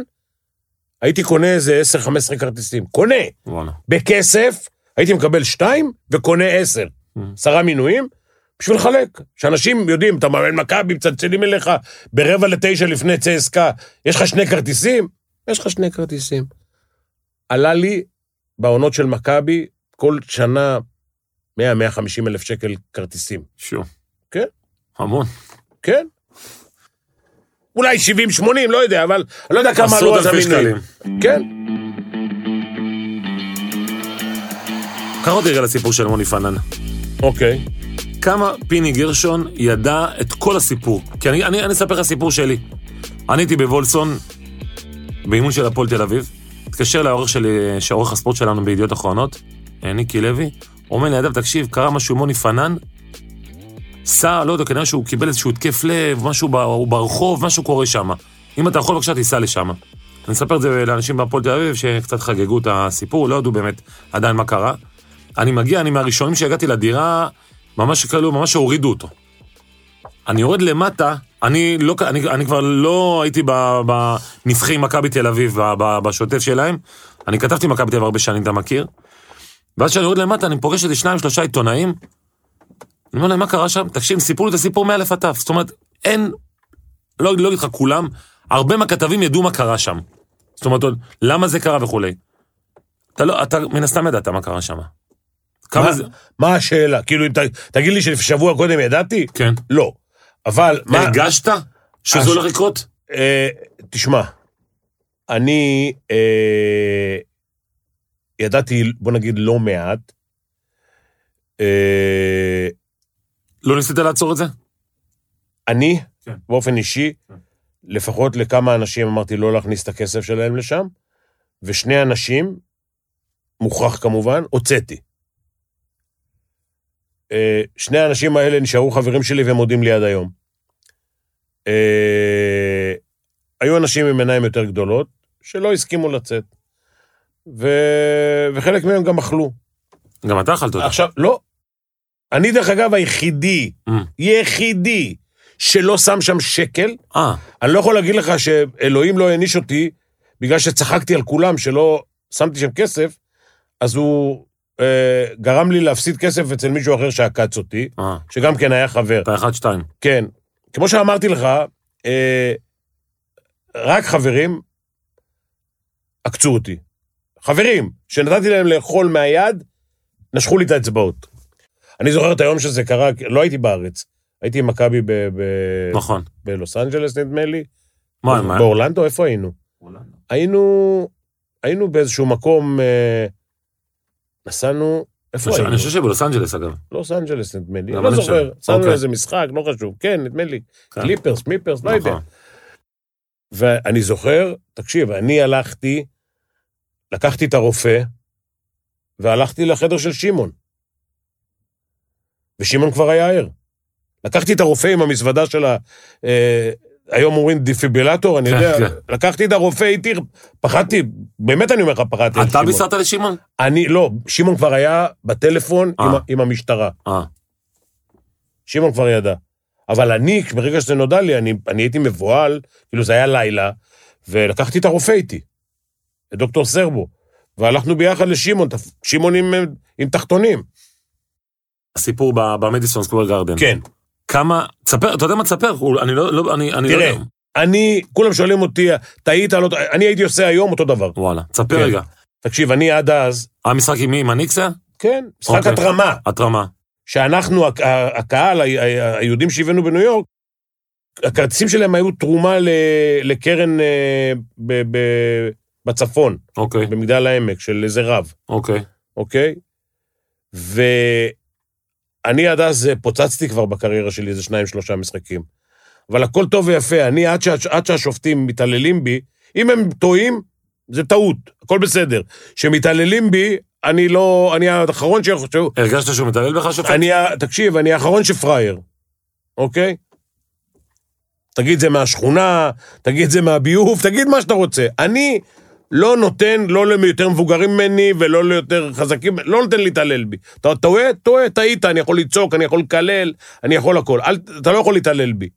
הייתי קונה איזה 10-15 כרטיסים. קונה! וואלה. בכסף, הייתי מקבל שתיים וקונה עשר. Mm. עשרה מינויים, בשביל לחלק. שאנשים יודעים, אתה מאמן מכבי, מצלצלים אליך ברבע לתשע לפני צסקה, יש לך שני כרטיסים? יש לך שני כרטיסים. עלה לי בעונות של מכבי כל שנה 100-150 אלף שקל כרטיסים. שו. כן. המון. כן? אולי 70-80, לא יודע, אבל אני לא יודע כמה עלו אז המינויים. כן. קח אותי רגע לסיפור של מוני פנן. אוקיי. כמה פיני גרשון ידע את כל הסיפור. כי אני, אני, אני אספר לך סיפור שלי. אני הייתי בוולסון, באימון של הפועל תל אביב, התקשר לעורך שלי, שעורך הספורט שלנו בידיעות אחרונות, אה, ניקי לוי, אומר לידיו, תקשיב, קרה משהו עם מוני פנן, סע, לא יודע, כנראה שהוא קיבל איזשהו התקף לב, משהו ברחוב, משהו קורה שם. אם אתה יכול, בבקשה, תיסע לשם. אני אספר את זה לאנשים בהפועל תל אביב, שקצת חגגו את הסיפור, לא ידעו באמת עדיין מה קרה. אני מגיע, אני מהראשונים שהגעתי לדירה, ממש כאילו, ממש הורידו אותו. אני יורד למטה, אני, לא, אני, אני כבר לא הייתי בנבחי מכבי תל אביב, בשוטף שלהם. אני כתבתי מכבי תל אביב הרבה שנים, אתה מכיר? ואז כשאני יורד למטה, אני פוגש איזה שניים, שלושה עיתונאים. אני אומר להם, מה קרה שם? תקשיב, סיפרו לי את הסיפור מאלף עד תו. זאת אומרת, אין, לא לא אגיד לך כולם, הרבה מהכתבים ידעו מה קרה שם. זאת אומרת, למה זה קרה וכולי. אתה לא, אתה מן הסתם ידעת מה קרה שם. כמה מה- זה... מה השאלה? כאילו, אם ת- תגיד לי ששבוע קודם ידעתי? כן. לא. אבל מה... הרגשת שזה הש- הולך לקרות? אה, תשמע, אני אה, ידעתי, בוא נגיד, לא מעט. אה, לא ניסית לעצור את זה? אני, כן. באופן אישי, כן. לפחות לכמה אנשים אמרתי לא להכניס את הכסף שלהם לשם, ושני אנשים, מוכרח כמובן, הוצאתי. אה, שני האנשים האלה נשארו חברים שלי והם מודים לי עד היום. אה, היו אנשים עם עיניים יותר גדולות שלא הסכימו לצאת, ו... וחלק מהם גם אכלו. גם אתה אכלת אותה. עכשיו, לא. אני, דרך אגב, היחידי, Mm. יחידי, שלא שם שם שקל. אה, אני לא יכול להגיד לך שאלוהים לא העניש אותי בגלל שצחקתי על כולם שלא שמתי שם כסף, אז הוא אה, גרם לי להפסיד כסף אצל מישהו אחר שעקץ אותי, אה, שגם כן היה חבר. אתה אחד, שתיים. כן. כמו שאמרתי לך, אה, רק חברים עקצו אותי. חברים, שנתתי להם לאכול מהיד, נשכו לי את האצבעות. אני זוכר את היום שזה קרה, לא הייתי בארץ. הייתי עם מכבי ב- ב- נכון. בלוס אנג'לס, נדמה לי. מה, מה? באורלנדו, איפה היינו? היינו, היינו באיזשהו מקום, אה, נסענו, איפה היינו? אני חושב שבלוס אנג'לס, אגב. לוס אנג'לס, נדמה לי. לא אני זוכר. נסענו אוקיי. לאיזה משחק, לא חשוב. כן, נדמה לי. כן. קליפרס, מיפרס, לא יודע. נכון. ואני זוכר, תקשיב, אני הלכתי, לקחתי את הרופא, והלכתי לחדר של שמעון. ושמעון כבר היה ער. לקחתי את הרופא עם המזוודה של ה... אה, היום אומרים דיפיבילטור, אני כן, יודע, כן. לקחתי את הרופא איתי, פחדתי, באמת אני אומר לך, פחדתי. אתה. בישרת לשמעון? אני, לא, שמעון כבר היה בטלפון עם, אה. ה- עם המשטרה. אה, שמעון כבר ידע. אבל אני, ברגע שזה נודע לי, אני, אני הייתי מבוהל, כאילו זה היה לילה, ולקחתי את הרופא איתי, את דוקטור סרבו, והלכנו ביחד לשמעון, שמעון עם, עם תחתונים. הסיפור במדיסון סקוור גרדן. כן. כמה, תספר, אתה יודע מה תספר? אני לא, לא, אני, אני לא תראה, יודע. אני, כולם שואלים אותי, טעית, לא, אני הייתי עושה היום אותו דבר. וואלה, תספר כן. רגע. תקשיב, אני עד אז, המשחק עם מי? עם הניקס היה? כן, משחק אוקיי. התרמה, התרמה. שאנחנו, הקהל, היהודים שהבאנו בניו יורק, הכרטיסים שלהם היו תרומה לקרן אה, בצפון, אוקיי, במגדל העמק, של איזה רב. אוקיי. אוקיי? ואני עד אז אה, פוצצתי כבר בקריירה שלי איזה שניים, שלושה משחקים. אבל הכל טוב ויפה, אני עד, שה, עד שהשופטים מתעללים בי, אם הם טועים, זה טעות, הכל בסדר. כשמתעללים בי, אני לא, אני האחרון שיכול... הרגשת שהוא מתעלל בך, שופט? אני, תקשיב, אני האחרון שפראייר, אוקיי? תגיד זה מהשכונה, תגיד זה מהביוב, תגיד מה שאתה רוצה. אני לא נותן, לא ליותר מבוגרים ממני ולא ליותר חזקים, לא נותן להתעלל בי. אתה טועה, טועה, טעית, אני יכול לצעוק, אני יכול לקלל, אני יכול הכל. אל, אתה לא יכול להתעלל בי.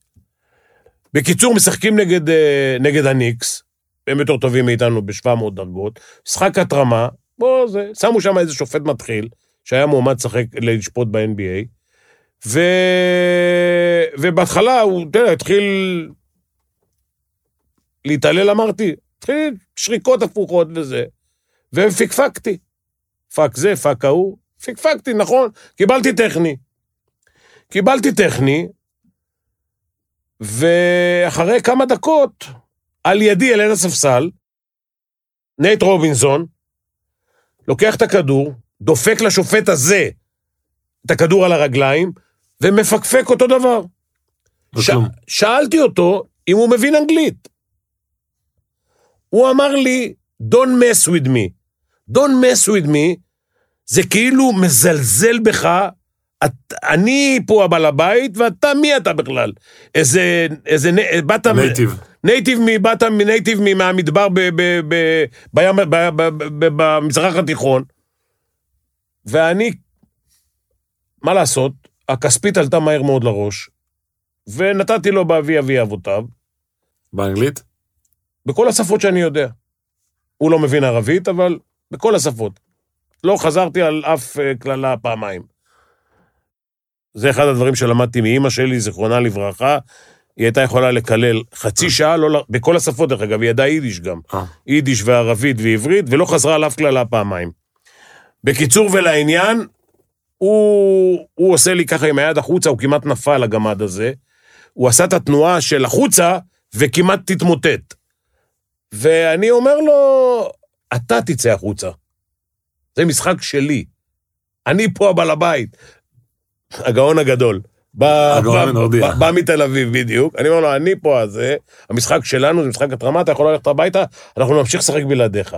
בקיצור, משחקים נגד, אה, נגד הניקס, הם יותר טובים מאיתנו ב-700 דרגות, משחק התרמה, בוא, זה, שמו שם איזה שופט מתחיל, שהיה מועמד לשחק, לשפוט ב-NBA, ו... ובהתחלה הוא, אתה יודע, התחיל להתעלל, אמרתי, שריקות הפוכות וזה, ופקפקתי. fuck זה, fuck ההוא, פקפקתי, נכון, קיבלתי טכני. קיבלתי טכני, ואחרי כמה דקות, על ידי, על יד הספסל, נייט רובינסון, לוקח את הכדור, דופק לשופט הזה את הכדור על הרגליים, ומפקפק אותו דבר. ש... שאלתי אותו אם הוא מבין אנגלית. הוא אמר לי, Don't mess with me. Don't mess with me, זה כאילו מזלזל בך, את, אני פה הבעל הבית, ואתה, מי אתה בכלל? איזה, איזה, באת... native. native, באת מ native מהמדבר ב, ב, ב, בים, ב, ב, ב, ב, במזרח התיכון, ואני, מה לעשות, הכספית עלתה מהר מאוד לראש, ונתתי לו באבי אבי אבותיו, באנגלית? בכל השפות שאני יודע. הוא לא מבין ערבית, אבל בכל השפות. לא חזרתי על אף אה, קללה פעמיים. זה אחד הדברים שלמדתי מאימא שלי, זיכרונה לברכה. היא הייתה יכולה לקלל חצי שעה, לא, בכל השפות דרך אגב, היא ידעה יידיש גם. אה. יידיש וערבית ועברית, ולא חזרה על אף קללה פעמיים. בקיצור ולעניין, הוא, הוא עושה לי ככה עם היד החוצה, הוא כמעט נפל, הגמד הזה. הוא עשה את התנועה של החוצה, וכמעט תתמוטט. ואני אומר לו, אתה תצא החוצה. זה משחק שלי. אני פה הבעל הבית. הגאון הגדול. בא, מתל אביב בדיוק. אני אומר לו, אני פה הזה, המשחק שלנו זה משחק התרמה, אתה יכול ללכת הביתה, אנחנו נמשיך לשחק בלעדיך.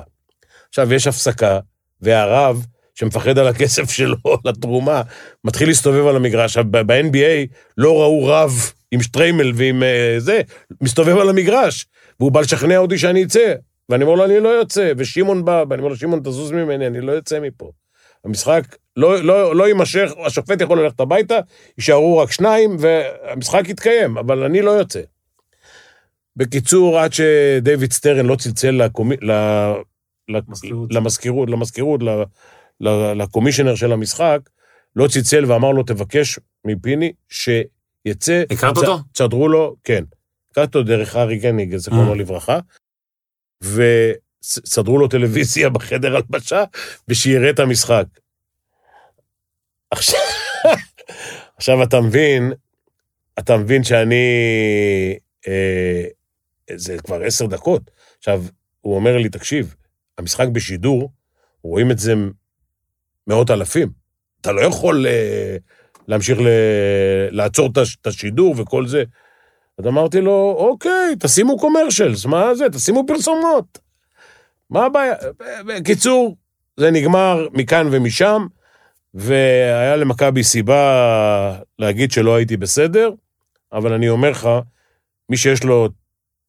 עכשיו, יש הפסקה, והרב, שמפחד על הכסף שלו, לתרומה, מתחיל להסתובב על המגרש. עכשיו, ב-NBA לא ראו רב עם שטריימל ועם אה, זה, מסתובב על המגרש, והוא בא לשכנע אותי שאני אצא. ואני אומר לו, אני לא יוצא, ושמעון בא, ואני אומר לו, שמעון, תזוז ממני, אני לא יוצא מפה. המשחק לא, לא, לא יימשך, השופט יכול ללכת הביתה, יישארו רק שניים, והמשחק יתקיים, אבל אני לא יוצא. בקיצור, עד שדייוויד סטרן לא צלצל לקומי, ל, ל, מזכירות. למזכירות, למזכירות, ל, ל, לקומישיונר של המשחק, לא צלצל ואמר לו, תבקש מפיני שיצא... הכרת אותו? צדרו לו, כן. הכרתי אותו דרך ארי קניג, זיכרונו אה. לברכה, וסדרו לו טלוויזיה בחדר הלבשה, ושיראה את המשחק. עכשיו, עכשיו אתה מבין, אתה מבין שאני... אה, זה כבר עשר דקות. עכשיו, הוא אומר לי, תקשיב, המשחק בשידור, רואים את זה מאות אלפים. אתה לא יכול אה, להמשיך ל... לעצור את השידור וכל זה. אז אמרתי לו, אוקיי, תשימו קומרשלס, מה זה? תשימו פרסומות. מה הבעיה? בקיצור, זה נגמר מכאן ומשם, והיה למכבי סיבה להגיד שלא הייתי בסדר, אבל אני אומר לך, מי שיש לו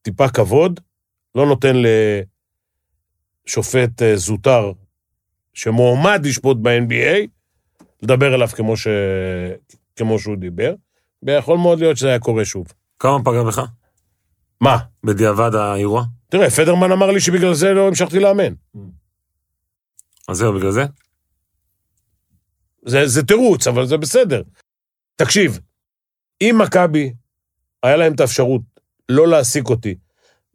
טיפה כבוד, לא נותן לשופט אה, זוטר שמועמד לשפוט ב-NBA, לדבר אליו כמו, ש... כמו שהוא דיבר, ויכול מאוד להיות שזה היה קורה שוב. כמה פגע בך? מה? בדיעבד האירוע? תראה, פדרמן אמר לי שבגלל זה לא המשכתי לאמן. אז זהו, בגלל זה? זה, זה תירוץ, אבל זה בסדר. תקשיב, אם מכבי, היה להם את האפשרות לא להעסיק אותי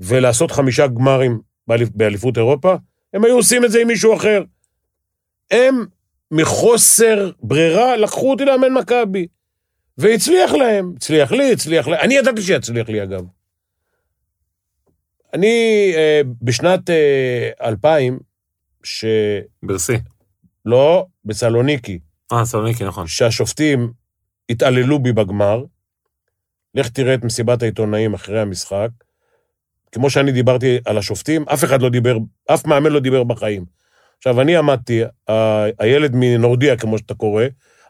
ולעשות חמישה גמרים באליפ- באליפות אירופה, הם היו עושים את זה עם מישהו אחר. הם, מחוסר ברירה, לקחו אותי לאמן מכבי. והצליח להם, הצליח לי, הצליח להם. אני ידעתי שיצליח לי, אגב. אני, אה, בשנת אה, 2000, שלא, ברסי. בסלוניקי, אה, סלוניקי, נכון. שהשופטים התעללו בי בגמר. לך תראה את מסיבת העיתונאים אחרי המשחק. כמו שאני דיברתי על השופטים, אף אחד לא דיבר, אף מאמן לא דיבר בחיים. עכשיו, אני עמדתי, ה- הילד מנורדיה, כמו שאתה קורא,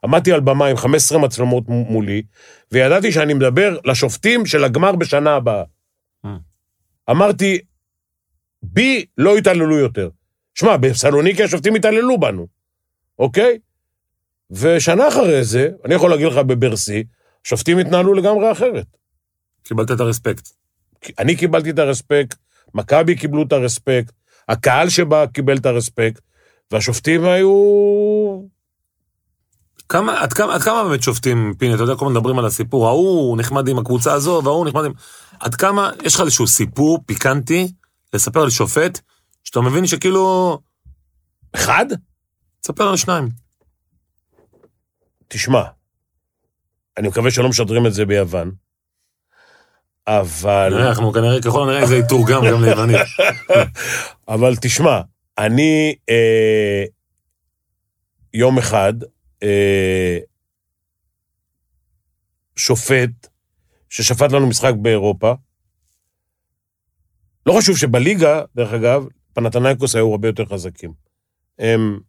עמדתי על במה עם 15 מצלמות מולי, וידעתי שאני מדבר לשופטים של הגמר בשנה הבאה. Mm. אמרתי, בי לא יתעללו יותר. שמע, בסלוניקי השופטים התעללו בנו, אוקיי? ושנה אחרי זה, אני יכול להגיד לך בברסי, שופטים התנהלו לגמרי אחרת. קיבלת את הרספקט. אני קיבלתי את הרספקט, מכבי קיבלו את הרספקט, הקהל שבה קיבל את הרספקט, והשופטים היו... כמה, עד כמה, עד כמה באמת שופטים, פיני, אתה יודע, כל הזמן מדברים על הסיפור, ההוא נחמד עם הקבוצה הזו, וההוא נחמד עם... עד כמה, יש לך איזשהו סיפור פיקנטי לספר על שופט, שאתה מבין שכאילו... אחד? תספר על שניים. תשמע, אני מקווה שלא משדרים את זה ביוון, אבל... נראה, אנחנו כנראה, ככל הנראה זה יתורגם גם ליוונית. אבל תשמע, אני אה, יום אחד אה, שופט ששפט לנו משחק באירופה. לא חשוב שבליגה, דרך אגב, פנתנייקוס היו הרבה יותר חזקים. הם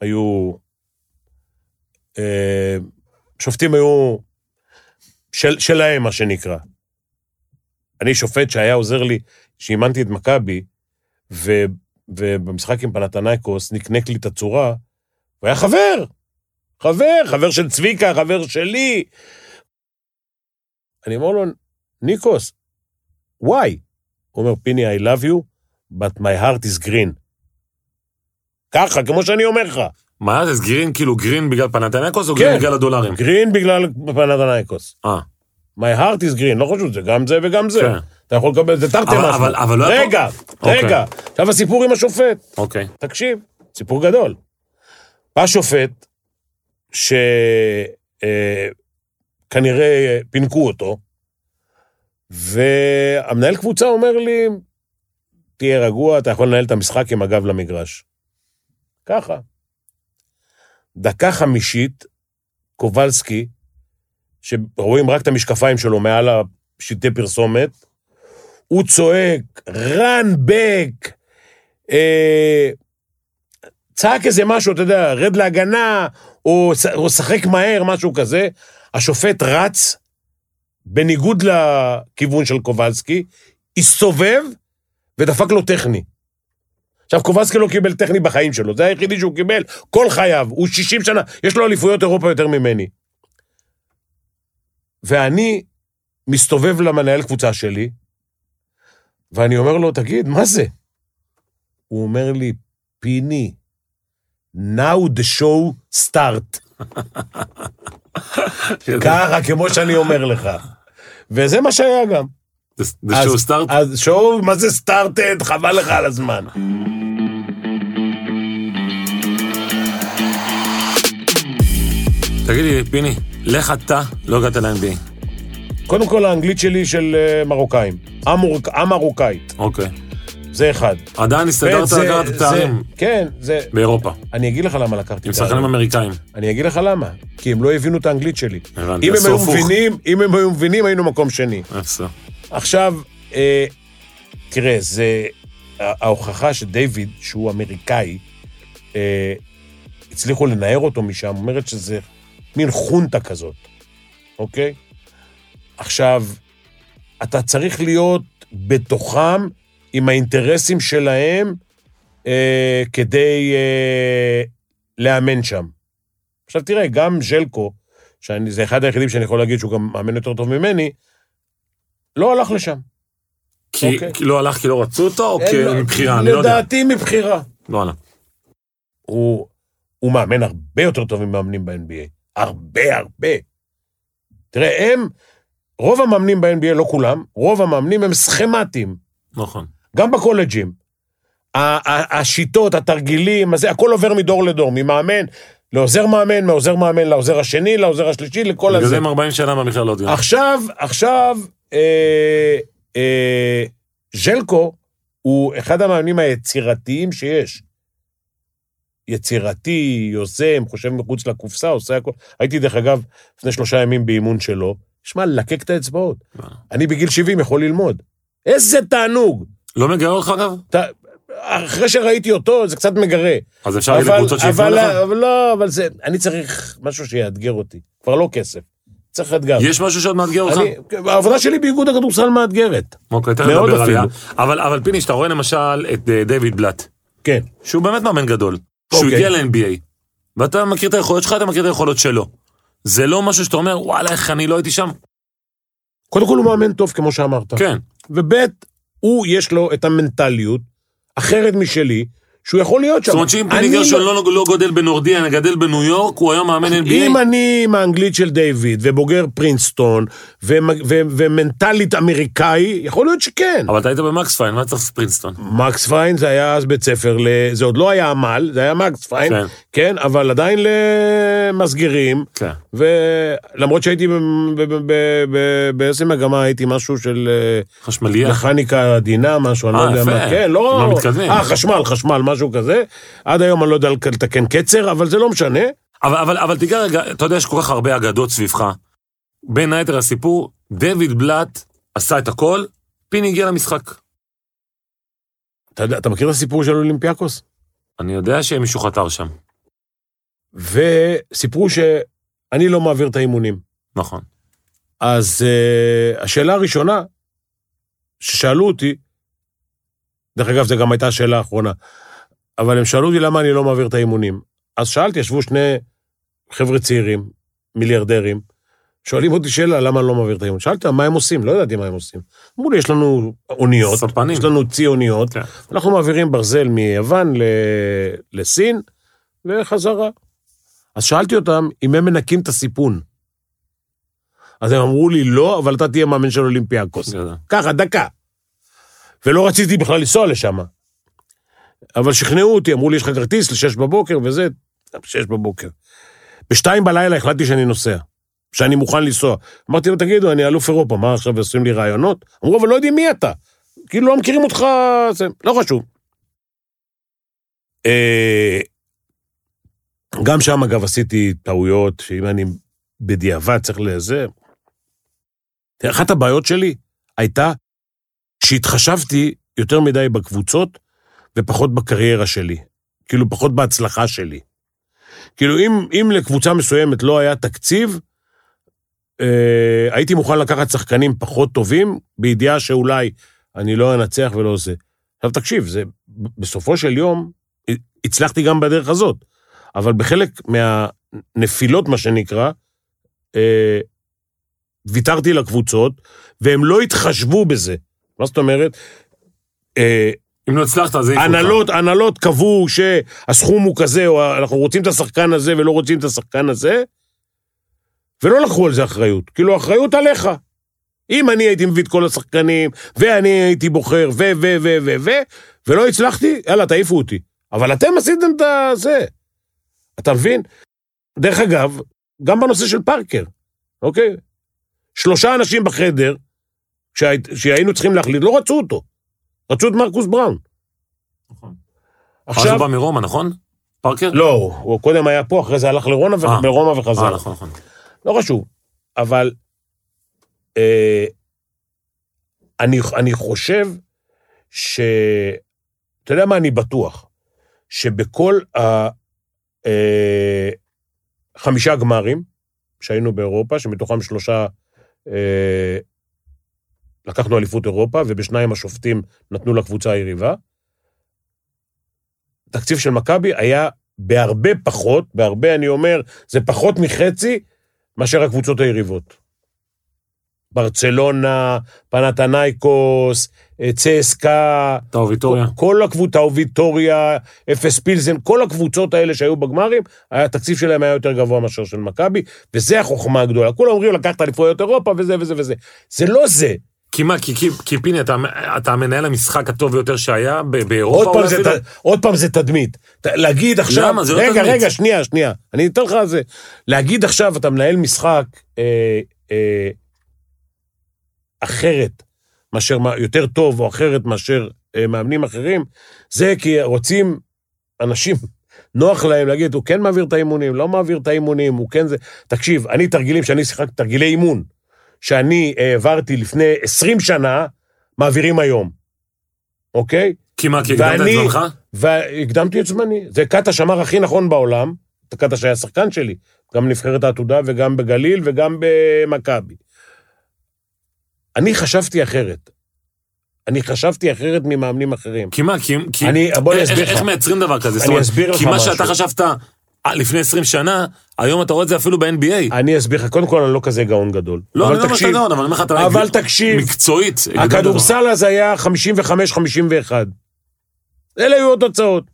היו... אה, שופטים היו של, שלהם, מה שנקרא. אני שופט שהיה עוזר לי, שאימנתי את מכבי, ובמשחק עם פנתנייקוס נקנק לי את הצורה, הוא היה חבר. חבר, חבר של צביקה, חבר שלי. אני אומר לו, ניקוס, why? הוא אומר, פיני, I love you, but my heart is green. ככה, כמו שאני אומר לך. מה זה, green כאילו green בגלל פנאתינייקוס או כן. green בגלל הדולרים? green בגלל פנאתינייקוס. אה, my heart is green, לא חשוב, זה גם זה וגם זה. כן. אתה יכול לקבל, זה תרתי משהו. אבל- אבל לא פה- רגע, אוקיי. רגע. עכשיו הסיפור עם השופט. אוקיי. תקשיב, סיפור גדול. בא שופט, שכנראה פינקו אותו, והמנהל קבוצה אומר לי, תהיה רגוע, אתה יכול לנהל את המשחק עם הגב למגרש. ככה. דקה חמישית, קובלסקי, שרואים רק את המשקפיים שלו מעל השלטי פרסומת, הוא צועק, run back, אה, צעק איזה משהו, אתה יודע, רד להגנה, או, שחק מהר, משהו כזה. השופט רץ, בניגוד לכיוון של קובלסקי, הסתובב ודפק לו טכני. עכשיו, קובלסקי לא קיבל טכני בחיים שלו, זה היחידי שהוא קיבל כל חייו, הוא 60 שנה, יש לו אליפויות אירופה יותר ממני. ואני מסתובב למנהל קבוצה שלי, ואני אומר לו, תגיד, מה זה? הוא אומר לי, פיני, now the show start. ככה, כמו שאני אומר לך. וזה מה שהיה גם. זה שהוא סטארט? אז שואו, מה זה סטארטד? חבל לך על הזמן. תגיד לי, פיני, לך אתה לא הגעת ל-NBA. קודם כל, האנגלית שלי של אה, מרוקאים. אמרוקאית. אוקיי. זה אחד. עדיין הסתדרת לקחת זה- תארים כן, זה... באירופה, אני אגיד לך למה לקחתי עם תארים. שחקנים אמריקאים. אני אגיד לך למה. כי הם לא הבינו את האנגלית שלי. הבנתי, אם הם היו. מבינים, אם הם היו מבינים, היינו מקום שני. אפסו. עכשיו, אה, תראה, זה ההוכחה שדייוויד, שהוא אמריקאי, אה, הצליחו לנער אותו משם, אומרת שזה מין חונטה כזאת, אוקיי? עכשיו, אתה צריך להיות בתוכם עם האינטרסים שלהם אה, כדי אה, לאמן שם. עכשיו תראה, גם ז'לקו, שזה אחד היחידים שאני יכול להגיד שהוא גם מאמן יותר טוב ממני, לא הלך לשם. כי אוקיי. כי לא הלך כי לא רצו אותו, או כי מבחירה, אני לא יודע. לדעתי מבחירה. לא עלה. הוא, הוא מאמן הרבה יותר טוב ממאמנים ב-NBA. הרבה, הרבה. תראה, הם, רוב המאמנים ב-NBA, לא כולם, רוב המאמנים הם סכמטיים, נכון. גם בקולג'ים. השיטות, התרגילים, הזה, הכל עובר מדור לדור, ממאמן לעוזר מאמן, מעוזר מאמן לעוזר השני, לעוזר השלישי, לכל בגלל הזה. זה הם 40 שנה במכללות. עכשיו, עכשיו, אה, אה, ז'לקו הוא אחד המאמנים היצירתיים שיש. יצירתי, יוזם, חושב מחוץ לקופסה, עושה הכול. הייתי, דרך אגב, לפני שלושה ימים באימון שלו. שמע, ללקק את האצבעות. אני בגיל 70 יכול ללמוד. איזה תענוג! לא מגרה אותך אגב? אתה, אחרי שראיתי אותו, זה קצת מגרה. אז אפשר להגיד לקבוצות שיפנו לך? אבל לא, אבל זה, אני צריך משהו שיאתגר אותי. כבר לא כסף. צריך אתגר. יש משהו שעוד מאתגר אותך? העבודה שלי באיגוד הכדורסל מאתגרת. אוקיי, תכף נדבר עליה. אבל אבל פיני, שאתה רואה למשל את אה, דיוויד בלאט, כן. שהוא באמת מאמן גדול, שהוא אוקיי. הגיע ל-NBA, ואתה מכיר את היכולות שלך, אתה מכיר את היכולות שלו. זה לא משהו שאתה אומר, וואלה, איך אני לא הייתי שם? קודם כל הוא מאמן טוב, כמו שאמרת. כן. וב' הוא, יש לו את המנטליות, אחרת משלי, שהוא יכול להיות שם. זאת אומרת שאם פיני גרשון לא- לא לא גודל בנורדיה, גדל בניו יורק, הוא היום מאמן NBA? אם אני עם האנגלית של דיוויד, ובוגר פרינסטון, ו- ומנטלית אמריקאי, יכול להיות שכן. אבל אתה היית במקס פיין, מה צריך פרינסטון? מקס פיין זה היה אז בית ספר, ל- זה עוד לא היה עמל, זה היה מקס פיין, כן. כן, אבל עדיין למסגרים, כן. ולמרות שהייתי באיזה מגמה הייתי משהו של אה, חשמליה. מכניקה עדינה, משהו, אני לא אה, יודע. מה, כן, לא, מה מתקדמים? אה, חשמל, חשמל, משהו כזה, עד היום אני לא יודע לתקן קצר, אבל זה לא משנה, אבל, אבל, אבל תיגע רגע, אתה יודע, יש כל כך הרבה אגדות סביבך. בין היתר הסיפור, דויד בלאט עשה את הכל, פיני הגיע למשחק. אתה אתה מכיר את הסיפור של אולימפיאקוס? אני יודע שמישהו חתר שם. וסיפרו שאני לא מעביר את האימונים. נכון. אז uh, השאלה הראשונה ששאלו אותי, דרך אגב, זו גם הייתה השאלה האחרונה, אבל הם שאלו אותי למה אני לא מעביר את האימונים. אז שאלתי, ישבו שני חבר'ה צעירים, מיליארדרים, שואלים אותי שאלה, למה אני לא מעביר את האימונים? שאלתי מה הם עושים? לא ידעתי מה הם עושים. אמרו לי, יש לנו אוניות, ספנים. יש לנו צי אוניות, כן. אנחנו מעבירים ברזל מיוון ל... לסין, וחזרה. אז שאלתי אותם אם הם מנקים את הסיפון. אז הם אמרו לי, לא, אבל אתה תהיה מאמן של אולימפיאקוס. ככה, דקה. ולא רציתי בכלל לנסוע לשם. אבל שכנעו אותי, אמרו לי, יש לך כרטיס לשש בבוקר וזה, שש בבוקר. בשתיים בלילה החלטתי שאני נוסע, שאני מוכן לנסוע. אמרתי להם, תגידו, אני אלוף אירופה, מה עכשיו עושים לי רעיונות? אמרו, אבל לא יודעים מי אתה. כאילו לא מכירים אותך, זה לא חשוב. גם שם, אגב, עשיתי טעויות, שאם אני בדיעבד צריך לזה... אחת הבעיות שלי הייתה שהתחשבתי יותר מדי בקבוצות ופחות בקריירה שלי. כאילו, פחות בהצלחה שלי. כאילו, אם, אם לקבוצה מסוימת לא היה תקציב, אה, הייתי מוכן לקחת שחקנים פחות טובים, בידיעה שאולי אני לא אנצח ולא זה. עכשיו, תקשיב, זה, בסופו של יום, הצלחתי גם בדרך הזאת, אבל בחלק מהנפילות, מה שנקרא, אה, ויתרתי לקבוצות, והם לא התחשבו בזה. מה זאת אומרת? אה, אם לא הצלחת, אז אותך. הנהלות, הנהלות קבעו שהסכום הוא כזה, או אנחנו רוצים את השחקן הזה ולא רוצים את השחקן הזה, ולא לקחו על זה אחריות. כאילו, אחריות עליך. אם אני הייתי מביא את כל השחקנים, ואני הייתי בוחר, ו, ו, ו, ו, ו, ולא הצלחתי, יאללה, תעיפו אותי. אבל אתם עשיתם את זה. אתה מבין? דרך אגב, גם בנושא של פארקר, אוקיי? שלושה אנשים בחדר, כשהיינו צריכים להחליט, לא רצו אותו. רצו את מרקוס בראון. נכון. עכשיו, אז הוא בא מרומא, נכון? פארקר? לא, הוא קודם היה פה, אחרי זה הלך לרונה ו- אה. לרומא וחזר. אה, נכון, נכון. לא חשוב. אבל אה, אני, אני חושב ש... אתה יודע מה, אני בטוח, שבכל החמישה גמרים שהיינו באירופה, שמתוכם שלושה אה, לקחנו אליפות אירופה, ובשניים השופטים נתנו לקבוצה היריבה. התקציב של מכבי היה בהרבה פחות, בהרבה, אני אומר, זה פחות מחצי מאשר הקבוצות היריבות. ברצלונה, פנתנייקוס, אה, צסקה, טוב, ויטוריה. כל הקבוצה, ויטוריה, אפס פילזן, כל הקבוצות האלה שהיו בגמרים, התקציב שלהם היה יותר גבוה מאשר של מכבי, וזה החוכמה הגדולה. כולם אומרים, לקחת אליפויות אירופה וזה וזה וזה. זה לא זה. כי מה, כי, כי, כי פיני, אתה, אתה מנהל המשחק הטוב ביותר שהיה באירופה? עוד פעם, זה? ת- עוד פעם זה תדמית. ת- להגיד עכשיו... למה? זה לא רגע, תדמית. רגע, שנייה, שנייה. אני אתן לך על זה. להגיד עכשיו, אתה מנהל משחק אה, אה, אחרת, מאשר, יותר טוב או אחרת מאשר אה, מאמנים אחרים, זה כי רוצים אנשים, נוח להם להגיד, הוא כן מעביר את האימונים, לא מעביר את האימונים, הוא כן זה... תקשיב, אני תרגילים שאני שיחקתי, תרגילי אימון, שאני העברתי לפני 20 שנה, מעבירים היום, אוקיי? כי מה, כי הקדמת את זמנך? והקדמתי את זמני. זה קאטה שמר הכי נכון בעולם, קאטה שהיה שחקן שלי, גם בנבחרת העתודה וגם בגליל וגם במכבי. אני חשבתי אחרת. אני חשבתי אחרת ממאמנים אחרים. כי מה, כי... כי אני- בוא אני איך- אסביר איך לך. מייצרים דבר כזה? אני אסביר לך כי מה משהו. שאתה חשבת אה, לפני 20 שנה, היום אתה רואה את זה אפילו ב-NBA. אני אסביר לך, קודם כל אני לא כזה גאון גדול. לא, אני לא אומר שאתה גאון, אבל אני אומר לך, אתה... אבל תקשיב, מקצועית. הכדורסל אז היה 55-51. אלה היו התוצאות.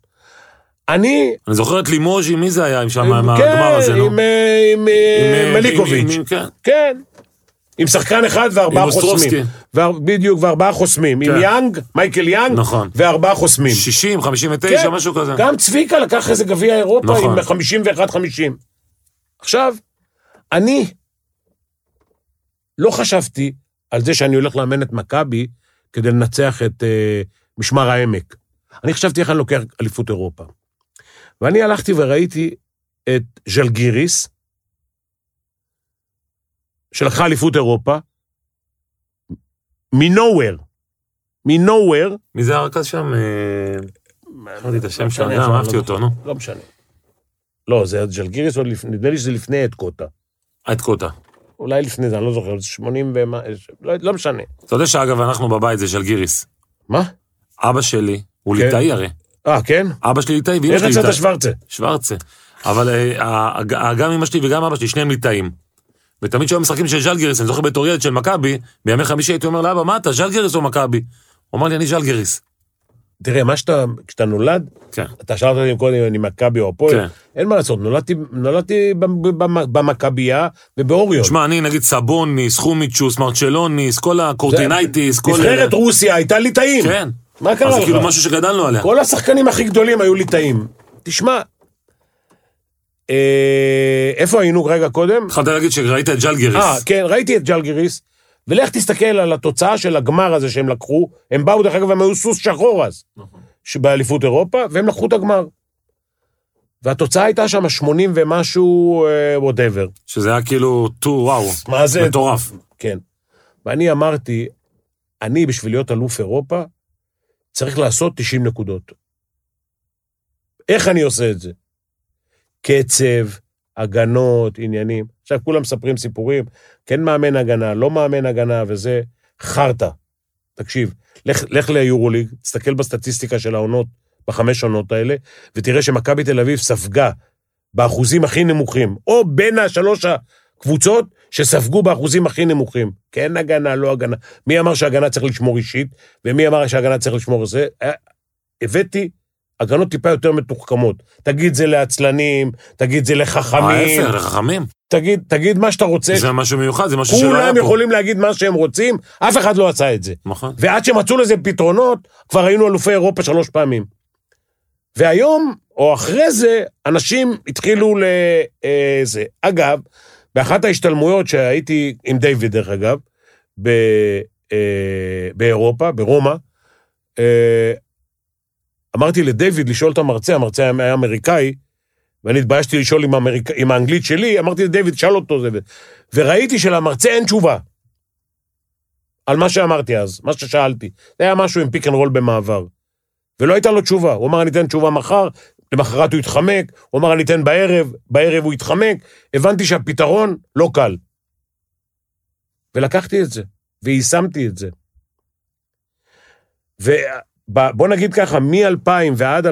אני... אני זוכר את לימוז'י, מי זה היה שם, כן, מהגמר הזה, נו? עם, אה, עם אה, עם, מליקוביץ'. עם- עם- כן. עם שחקן אחד וארבעה עם. חוסמים. ואר- בדיוק, וארבעה חוסמים. עם כן. יאנג, מייקל יאנג, נכון. וארבעה חוסמים. 60, 59, כן. משהו כזה. גם צביקה לקח איזה גביע אירופה נכון. עם 51-50. עכשיו, אני לא חשבתי על זה שאני הולך לאמן את מכבי כדי לנצח את אה, משמר העמק. אני חשבתי איך אני לוקח אליפות אירופה. ואני הלכתי וראיתי את ז'לגיריס, שלקחה אליפות אירופה, מנוהוור, מנוהוור, מי זה הרכז שם? אה, אמרתי את השם עכשיו, אהבתי אותו, נו. לא משנה. לא, זה לפני- נדמה לי שזה לפני את קוטה. את קוטה. אולי לפני זה, אני לא זוכר, זה 80 ומה, לא, לא משנה. אתה יודע שאגב, אנחנו בבית זה של גיריס. מה? אבא שלי, הוא כן. ליטאי הרי. אה, כן? אבא שלי ליטאי איך שלי יצאת ליטאי. שוורצה? שוורצה. אבל אה, גם אמא שלי וגם אבא שלי, שניהם ליטאים. ותמיד כשהיו משחקים של ז'לגיריס, אני זוכר בתור ילד של מכבי, בימי חמישי הייתי אומר לאבא, מה אתה, ז'לגיריס או מכבי? הוא אמר לי, אני ז'לגיריס. תראה, מה שאתה, כשאתה נולד, כן. אתה שאלת אותי קודם אם אני מכבי או הפועל, כן. אין מה לעשות, נולדתי, נולדתי במ- במ- במכבייה ובאוריון. שמע, אני נגיד סבוניס, חומיצ'וס, מרצ'לוניס, כל הקורטינייטיס, כל... נבחרת רוסיה הייתה ליטאים. כן. מה אז קרה זה לך? כאילו משהו שגדלנו עליה. כל השחקנים הכי גדולים היו ליטאים. תשמע, אה, איפה היינו רגע קודם? התחלת להגיד שראית את ז'לגיריס. אה, כן, ראיתי את ג'לגיריס, ולך תסתכל על התוצאה של הגמר הזה שהם לקחו. הם באו, דרך אגב, הם היו סוס שחור אז, באליפות אירופה, והם לקחו את הגמר. והתוצאה הייתה שם 80 ומשהו, whatever. שזה היה כאילו, too, וואו. מה זה? מטורף. כן. ואני אמרתי, אני, בשביל להיות אלוף אירופה, צריך לעשות 90 נקודות. איך אני עושה את זה? קצב, הגנות, עניינים. עכשיו, כולם מספרים סיפורים, כן מאמן הגנה, לא מאמן הגנה, וזה חרטא. תקשיב, לך, לך ליורוליג, תסתכל בסטטיסטיקה של העונות, בחמש עונות האלה, ותראה שמכבי תל אביב ספגה באחוזים הכי נמוכים, או בין השלוש הקבוצות שספגו באחוזים הכי נמוכים. כן הגנה, לא הגנה. מי אמר שהגנה צריך לשמור אישית, ומי אמר שהגנה צריך לשמור זה? אה, הבאתי הגנות טיפה יותר מתוחכמות. תגיד זה לעצלנים, תגיד זה לחכמים, ההפך, לחכמים. תגיד, תגיד מה שאתה רוצה. זה משהו מיוחד, זה משהו שלא היה כולם פה. יכולים להגיד מה שהם רוצים, אף אחד לא עשה את זה. נכון. ועד שמצאו לזה פתרונות, כבר היינו אלופי אירופה שלוש פעמים. והיום, או אחרי זה, אנשים התחילו ל... אה, זה. אגב, באחת ההשתלמויות שהייתי עם דיוויד, דרך אגב, ב, אה, באירופה, ברומא, אה, אמרתי לדיוויד לשאול את המרצה, המרצה היה אמריקאי, ואני התביישתי לשאול עם, האמריק... עם האנגלית שלי, אמרתי לדיוויד, שאל אותו זה. ו- וראיתי שלמרצה אין תשובה. על מה שאמרתי אז, מה ששאלתי. זה היה משהו עם pick and roll במעבר. ולא הייתה לו תשובה. הוא אמר, אני אתן תשובה מחר, למחרת הוא התחמק, הוא אמר, אני אתן בערב, בערב הוא התחמק. הבנתי שהפתרון לא קל. ולקחתי את זה, ויישמתי את זה. ובוא נגיד ככה, מ-2000 ועד 2005-2006,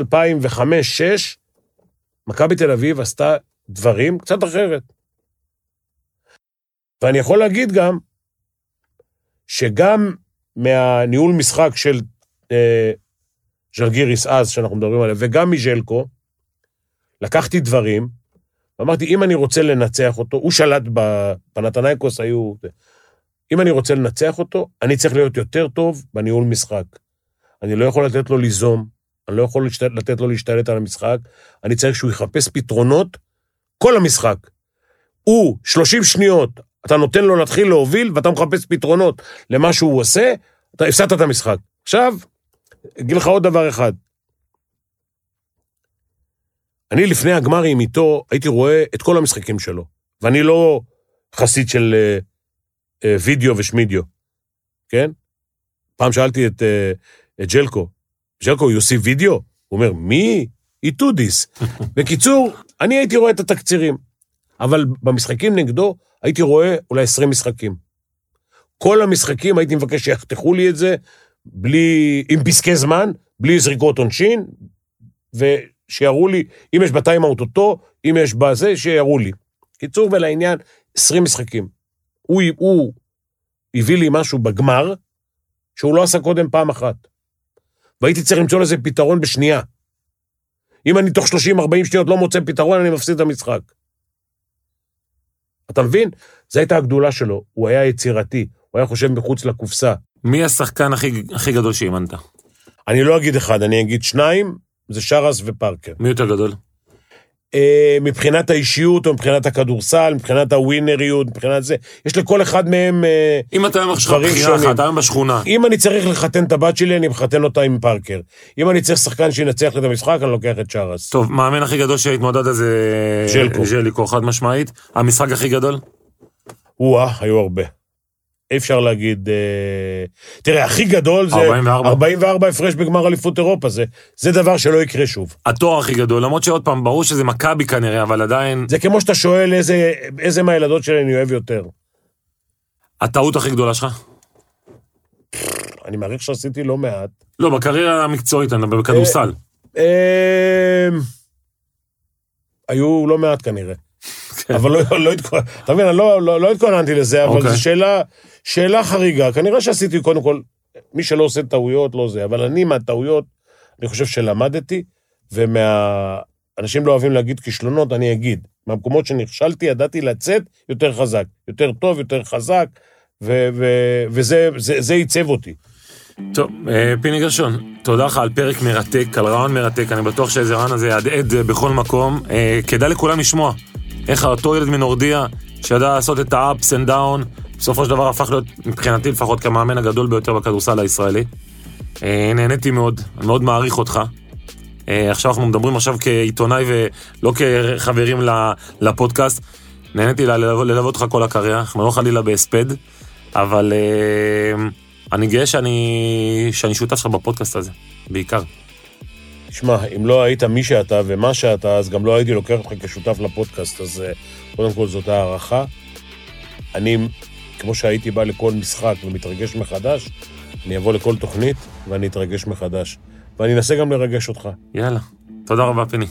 מכבי תל אביב עשתה דברים קצת אחרת. ואני יכול להגיד גם, שגם מהניהול משחק של אה, ז'לגיריס אז, שאנחנו מדברים עליו, וגם מז'לקו, לקחתי דברים, ואמרתי, אם אני רוצה לנצח אותו, הוא שלט בפנתנייקוס, היו... אם אני רוצה לנצח אותו, אני צריך להיות יותר טוב בניהול משחק. אני לא יכול לתת לו ליזום, אני לא יכול להשת... לתת לו להשתלט על המשחק, אני צריך שהוא יחפש פתרונות כל המשחק. הוא, 30 שניות, אתה נותן לו להתחיל להוביל, ואתה מחפש פתרונות למה שהוא עושה, אתה הפסדת את המשחק. עכשיו, אגיד לך עוד דבר אחד. אני לפני הגמרים איתו, הייתי רואה את כל המשחקים שלו, ואני לא חסיד של אה, אה, וידאו ושמידיו, כן? פעם שאלתי את, אה, את ג'לקו, ג'לקו, you see video? הוא אומר, מי? he do this. בקיצור, אני הייתי רואה את התקצירים, אבל במשחקים נגדו הייתי רואה אולי 20 משחקים. כל המשחקים הייתי מבקש שיחתכו לי את זה, בלי, עם פסקי זמן, בלי זריקות עונשין, ושיראו לי, אם יש בטיימאוט אותו, אם יש בזה, שיראו לי. קיצור ולעניין, 20 משחקים. הוא, הוא הביא לי משהו בגמר, שהוא לא עשה קודם פעם אחת. והייתי צריך למצוא לזה פתרון בשנייה. אם אני תוך 30-40 שניות לא מוצא פתרון, אני מפסיד את המשחק. אתה מבין? זו הייתה הגדולה שלו, הוא היה יצירתי, הוא היה חושב מחוץ לקופסה. מי השחקן הכי, הכי גדול שאימנת? אני לא אגיד אחד, אני אגיד שניים, זה שרס ופארקר. מי יותר גדול? אה, מבחינת האישיות או מבחינת הכדורסל, מבחינת הווינריות, מבחינת זה, יש לכל אחד מהם אה, אם אתה היום עכשיו דברים בחירה שונים. אחת, היום בשכונה. אם אני צריך לחתן את הבת שלי, אני מחתן אותה עם פארקר. אם אני צריך שחקן שינצח לי את המשחק, אני לוקח את שרס. טוב, מאמן הכי גדול שהתמודד זה... ז'לקו. ז'ליקו, חד משמעית. המשחק הכי גדול? או-אה, היו הרבה. אי אפשר להגיד... אה... תראה, הכי גדול זה... 44. 44 הפרש בגמר אליפות אירופה, זה, זה דבר שלא יקרה שוב. התואר הכי גדול, למרות שעוד פעם, ברור שזה מכבי כנראה, אבל עדיין... זה כמו שאתה שואל איזה, איזה מהילדות שלי אני אוהב יותר. הטעות הכי גדולה שלך? אני מעריך שעשיתי לא מעט. לא, בקריירה המקצועית, אני מדבר בכדורסל. אה, היו לא מעט כנראה. אבל לא, לא התכוננתי, אתה מבין, לא, לא, לא התכוננתי לזה, אבל אוקיי. זו שאלה, שאלה חריגה. כנראה שעשיתי, קודם כל, מי שלא עושה טעויות, לא זה, אבל אני מהטעויות, אני חושב שלמדתי, ומה... אנשים לא אוהבים להגיד כישלונות, אני אגיד. מהמקומות שנכשלתי, ידעתי לצאת יותר חזק, יותר טוב, יותר חזק, ו- ו- וזה זה, זה עיצב אותי. טוב, אה, פיני גרשון, תודה לך על פרק מרתק, על רעיון מרתק, אני בטוח שאיזה רעיון הזה יהדהד בכל מקום. אה, כדאי לכולם לשמוע איך אותו ילד מנורדיה, שידע לעשות את ה-ups and down, בסופו של דבר הפך להיות, מבחינתי לפחות, כמאמן הגדול ביותר בכדורסל הישראלי. אה, נהניתי מאוד, מאוד מעריך אותך. אה, עכשיו אנחנו מדברים עכשיו כעיתונאי ולא כחברים לפודקאסט. נהניתי ללוות אותך כל הקריירה, אנחנו לא חלילה בהספד, אבל אה, אני גאה שאני, שאני שותף שלך בפודקאסט הזה, בעיקר. תשמע, אם לא היית מי שאתה ומה שאתה, אז גם לא הייתי לוקח אותך כשותף לפודקאסט, אז אה, קודם כל זאת הערכה. אני, כמו שהייתי בא לכל משחק ומתרגש מחדש, אני אבוא לכל תוכנית ואני אתרגש מחדש. ואני אנסה גם לרגש אותך. יאללה, תודה רבה פיני.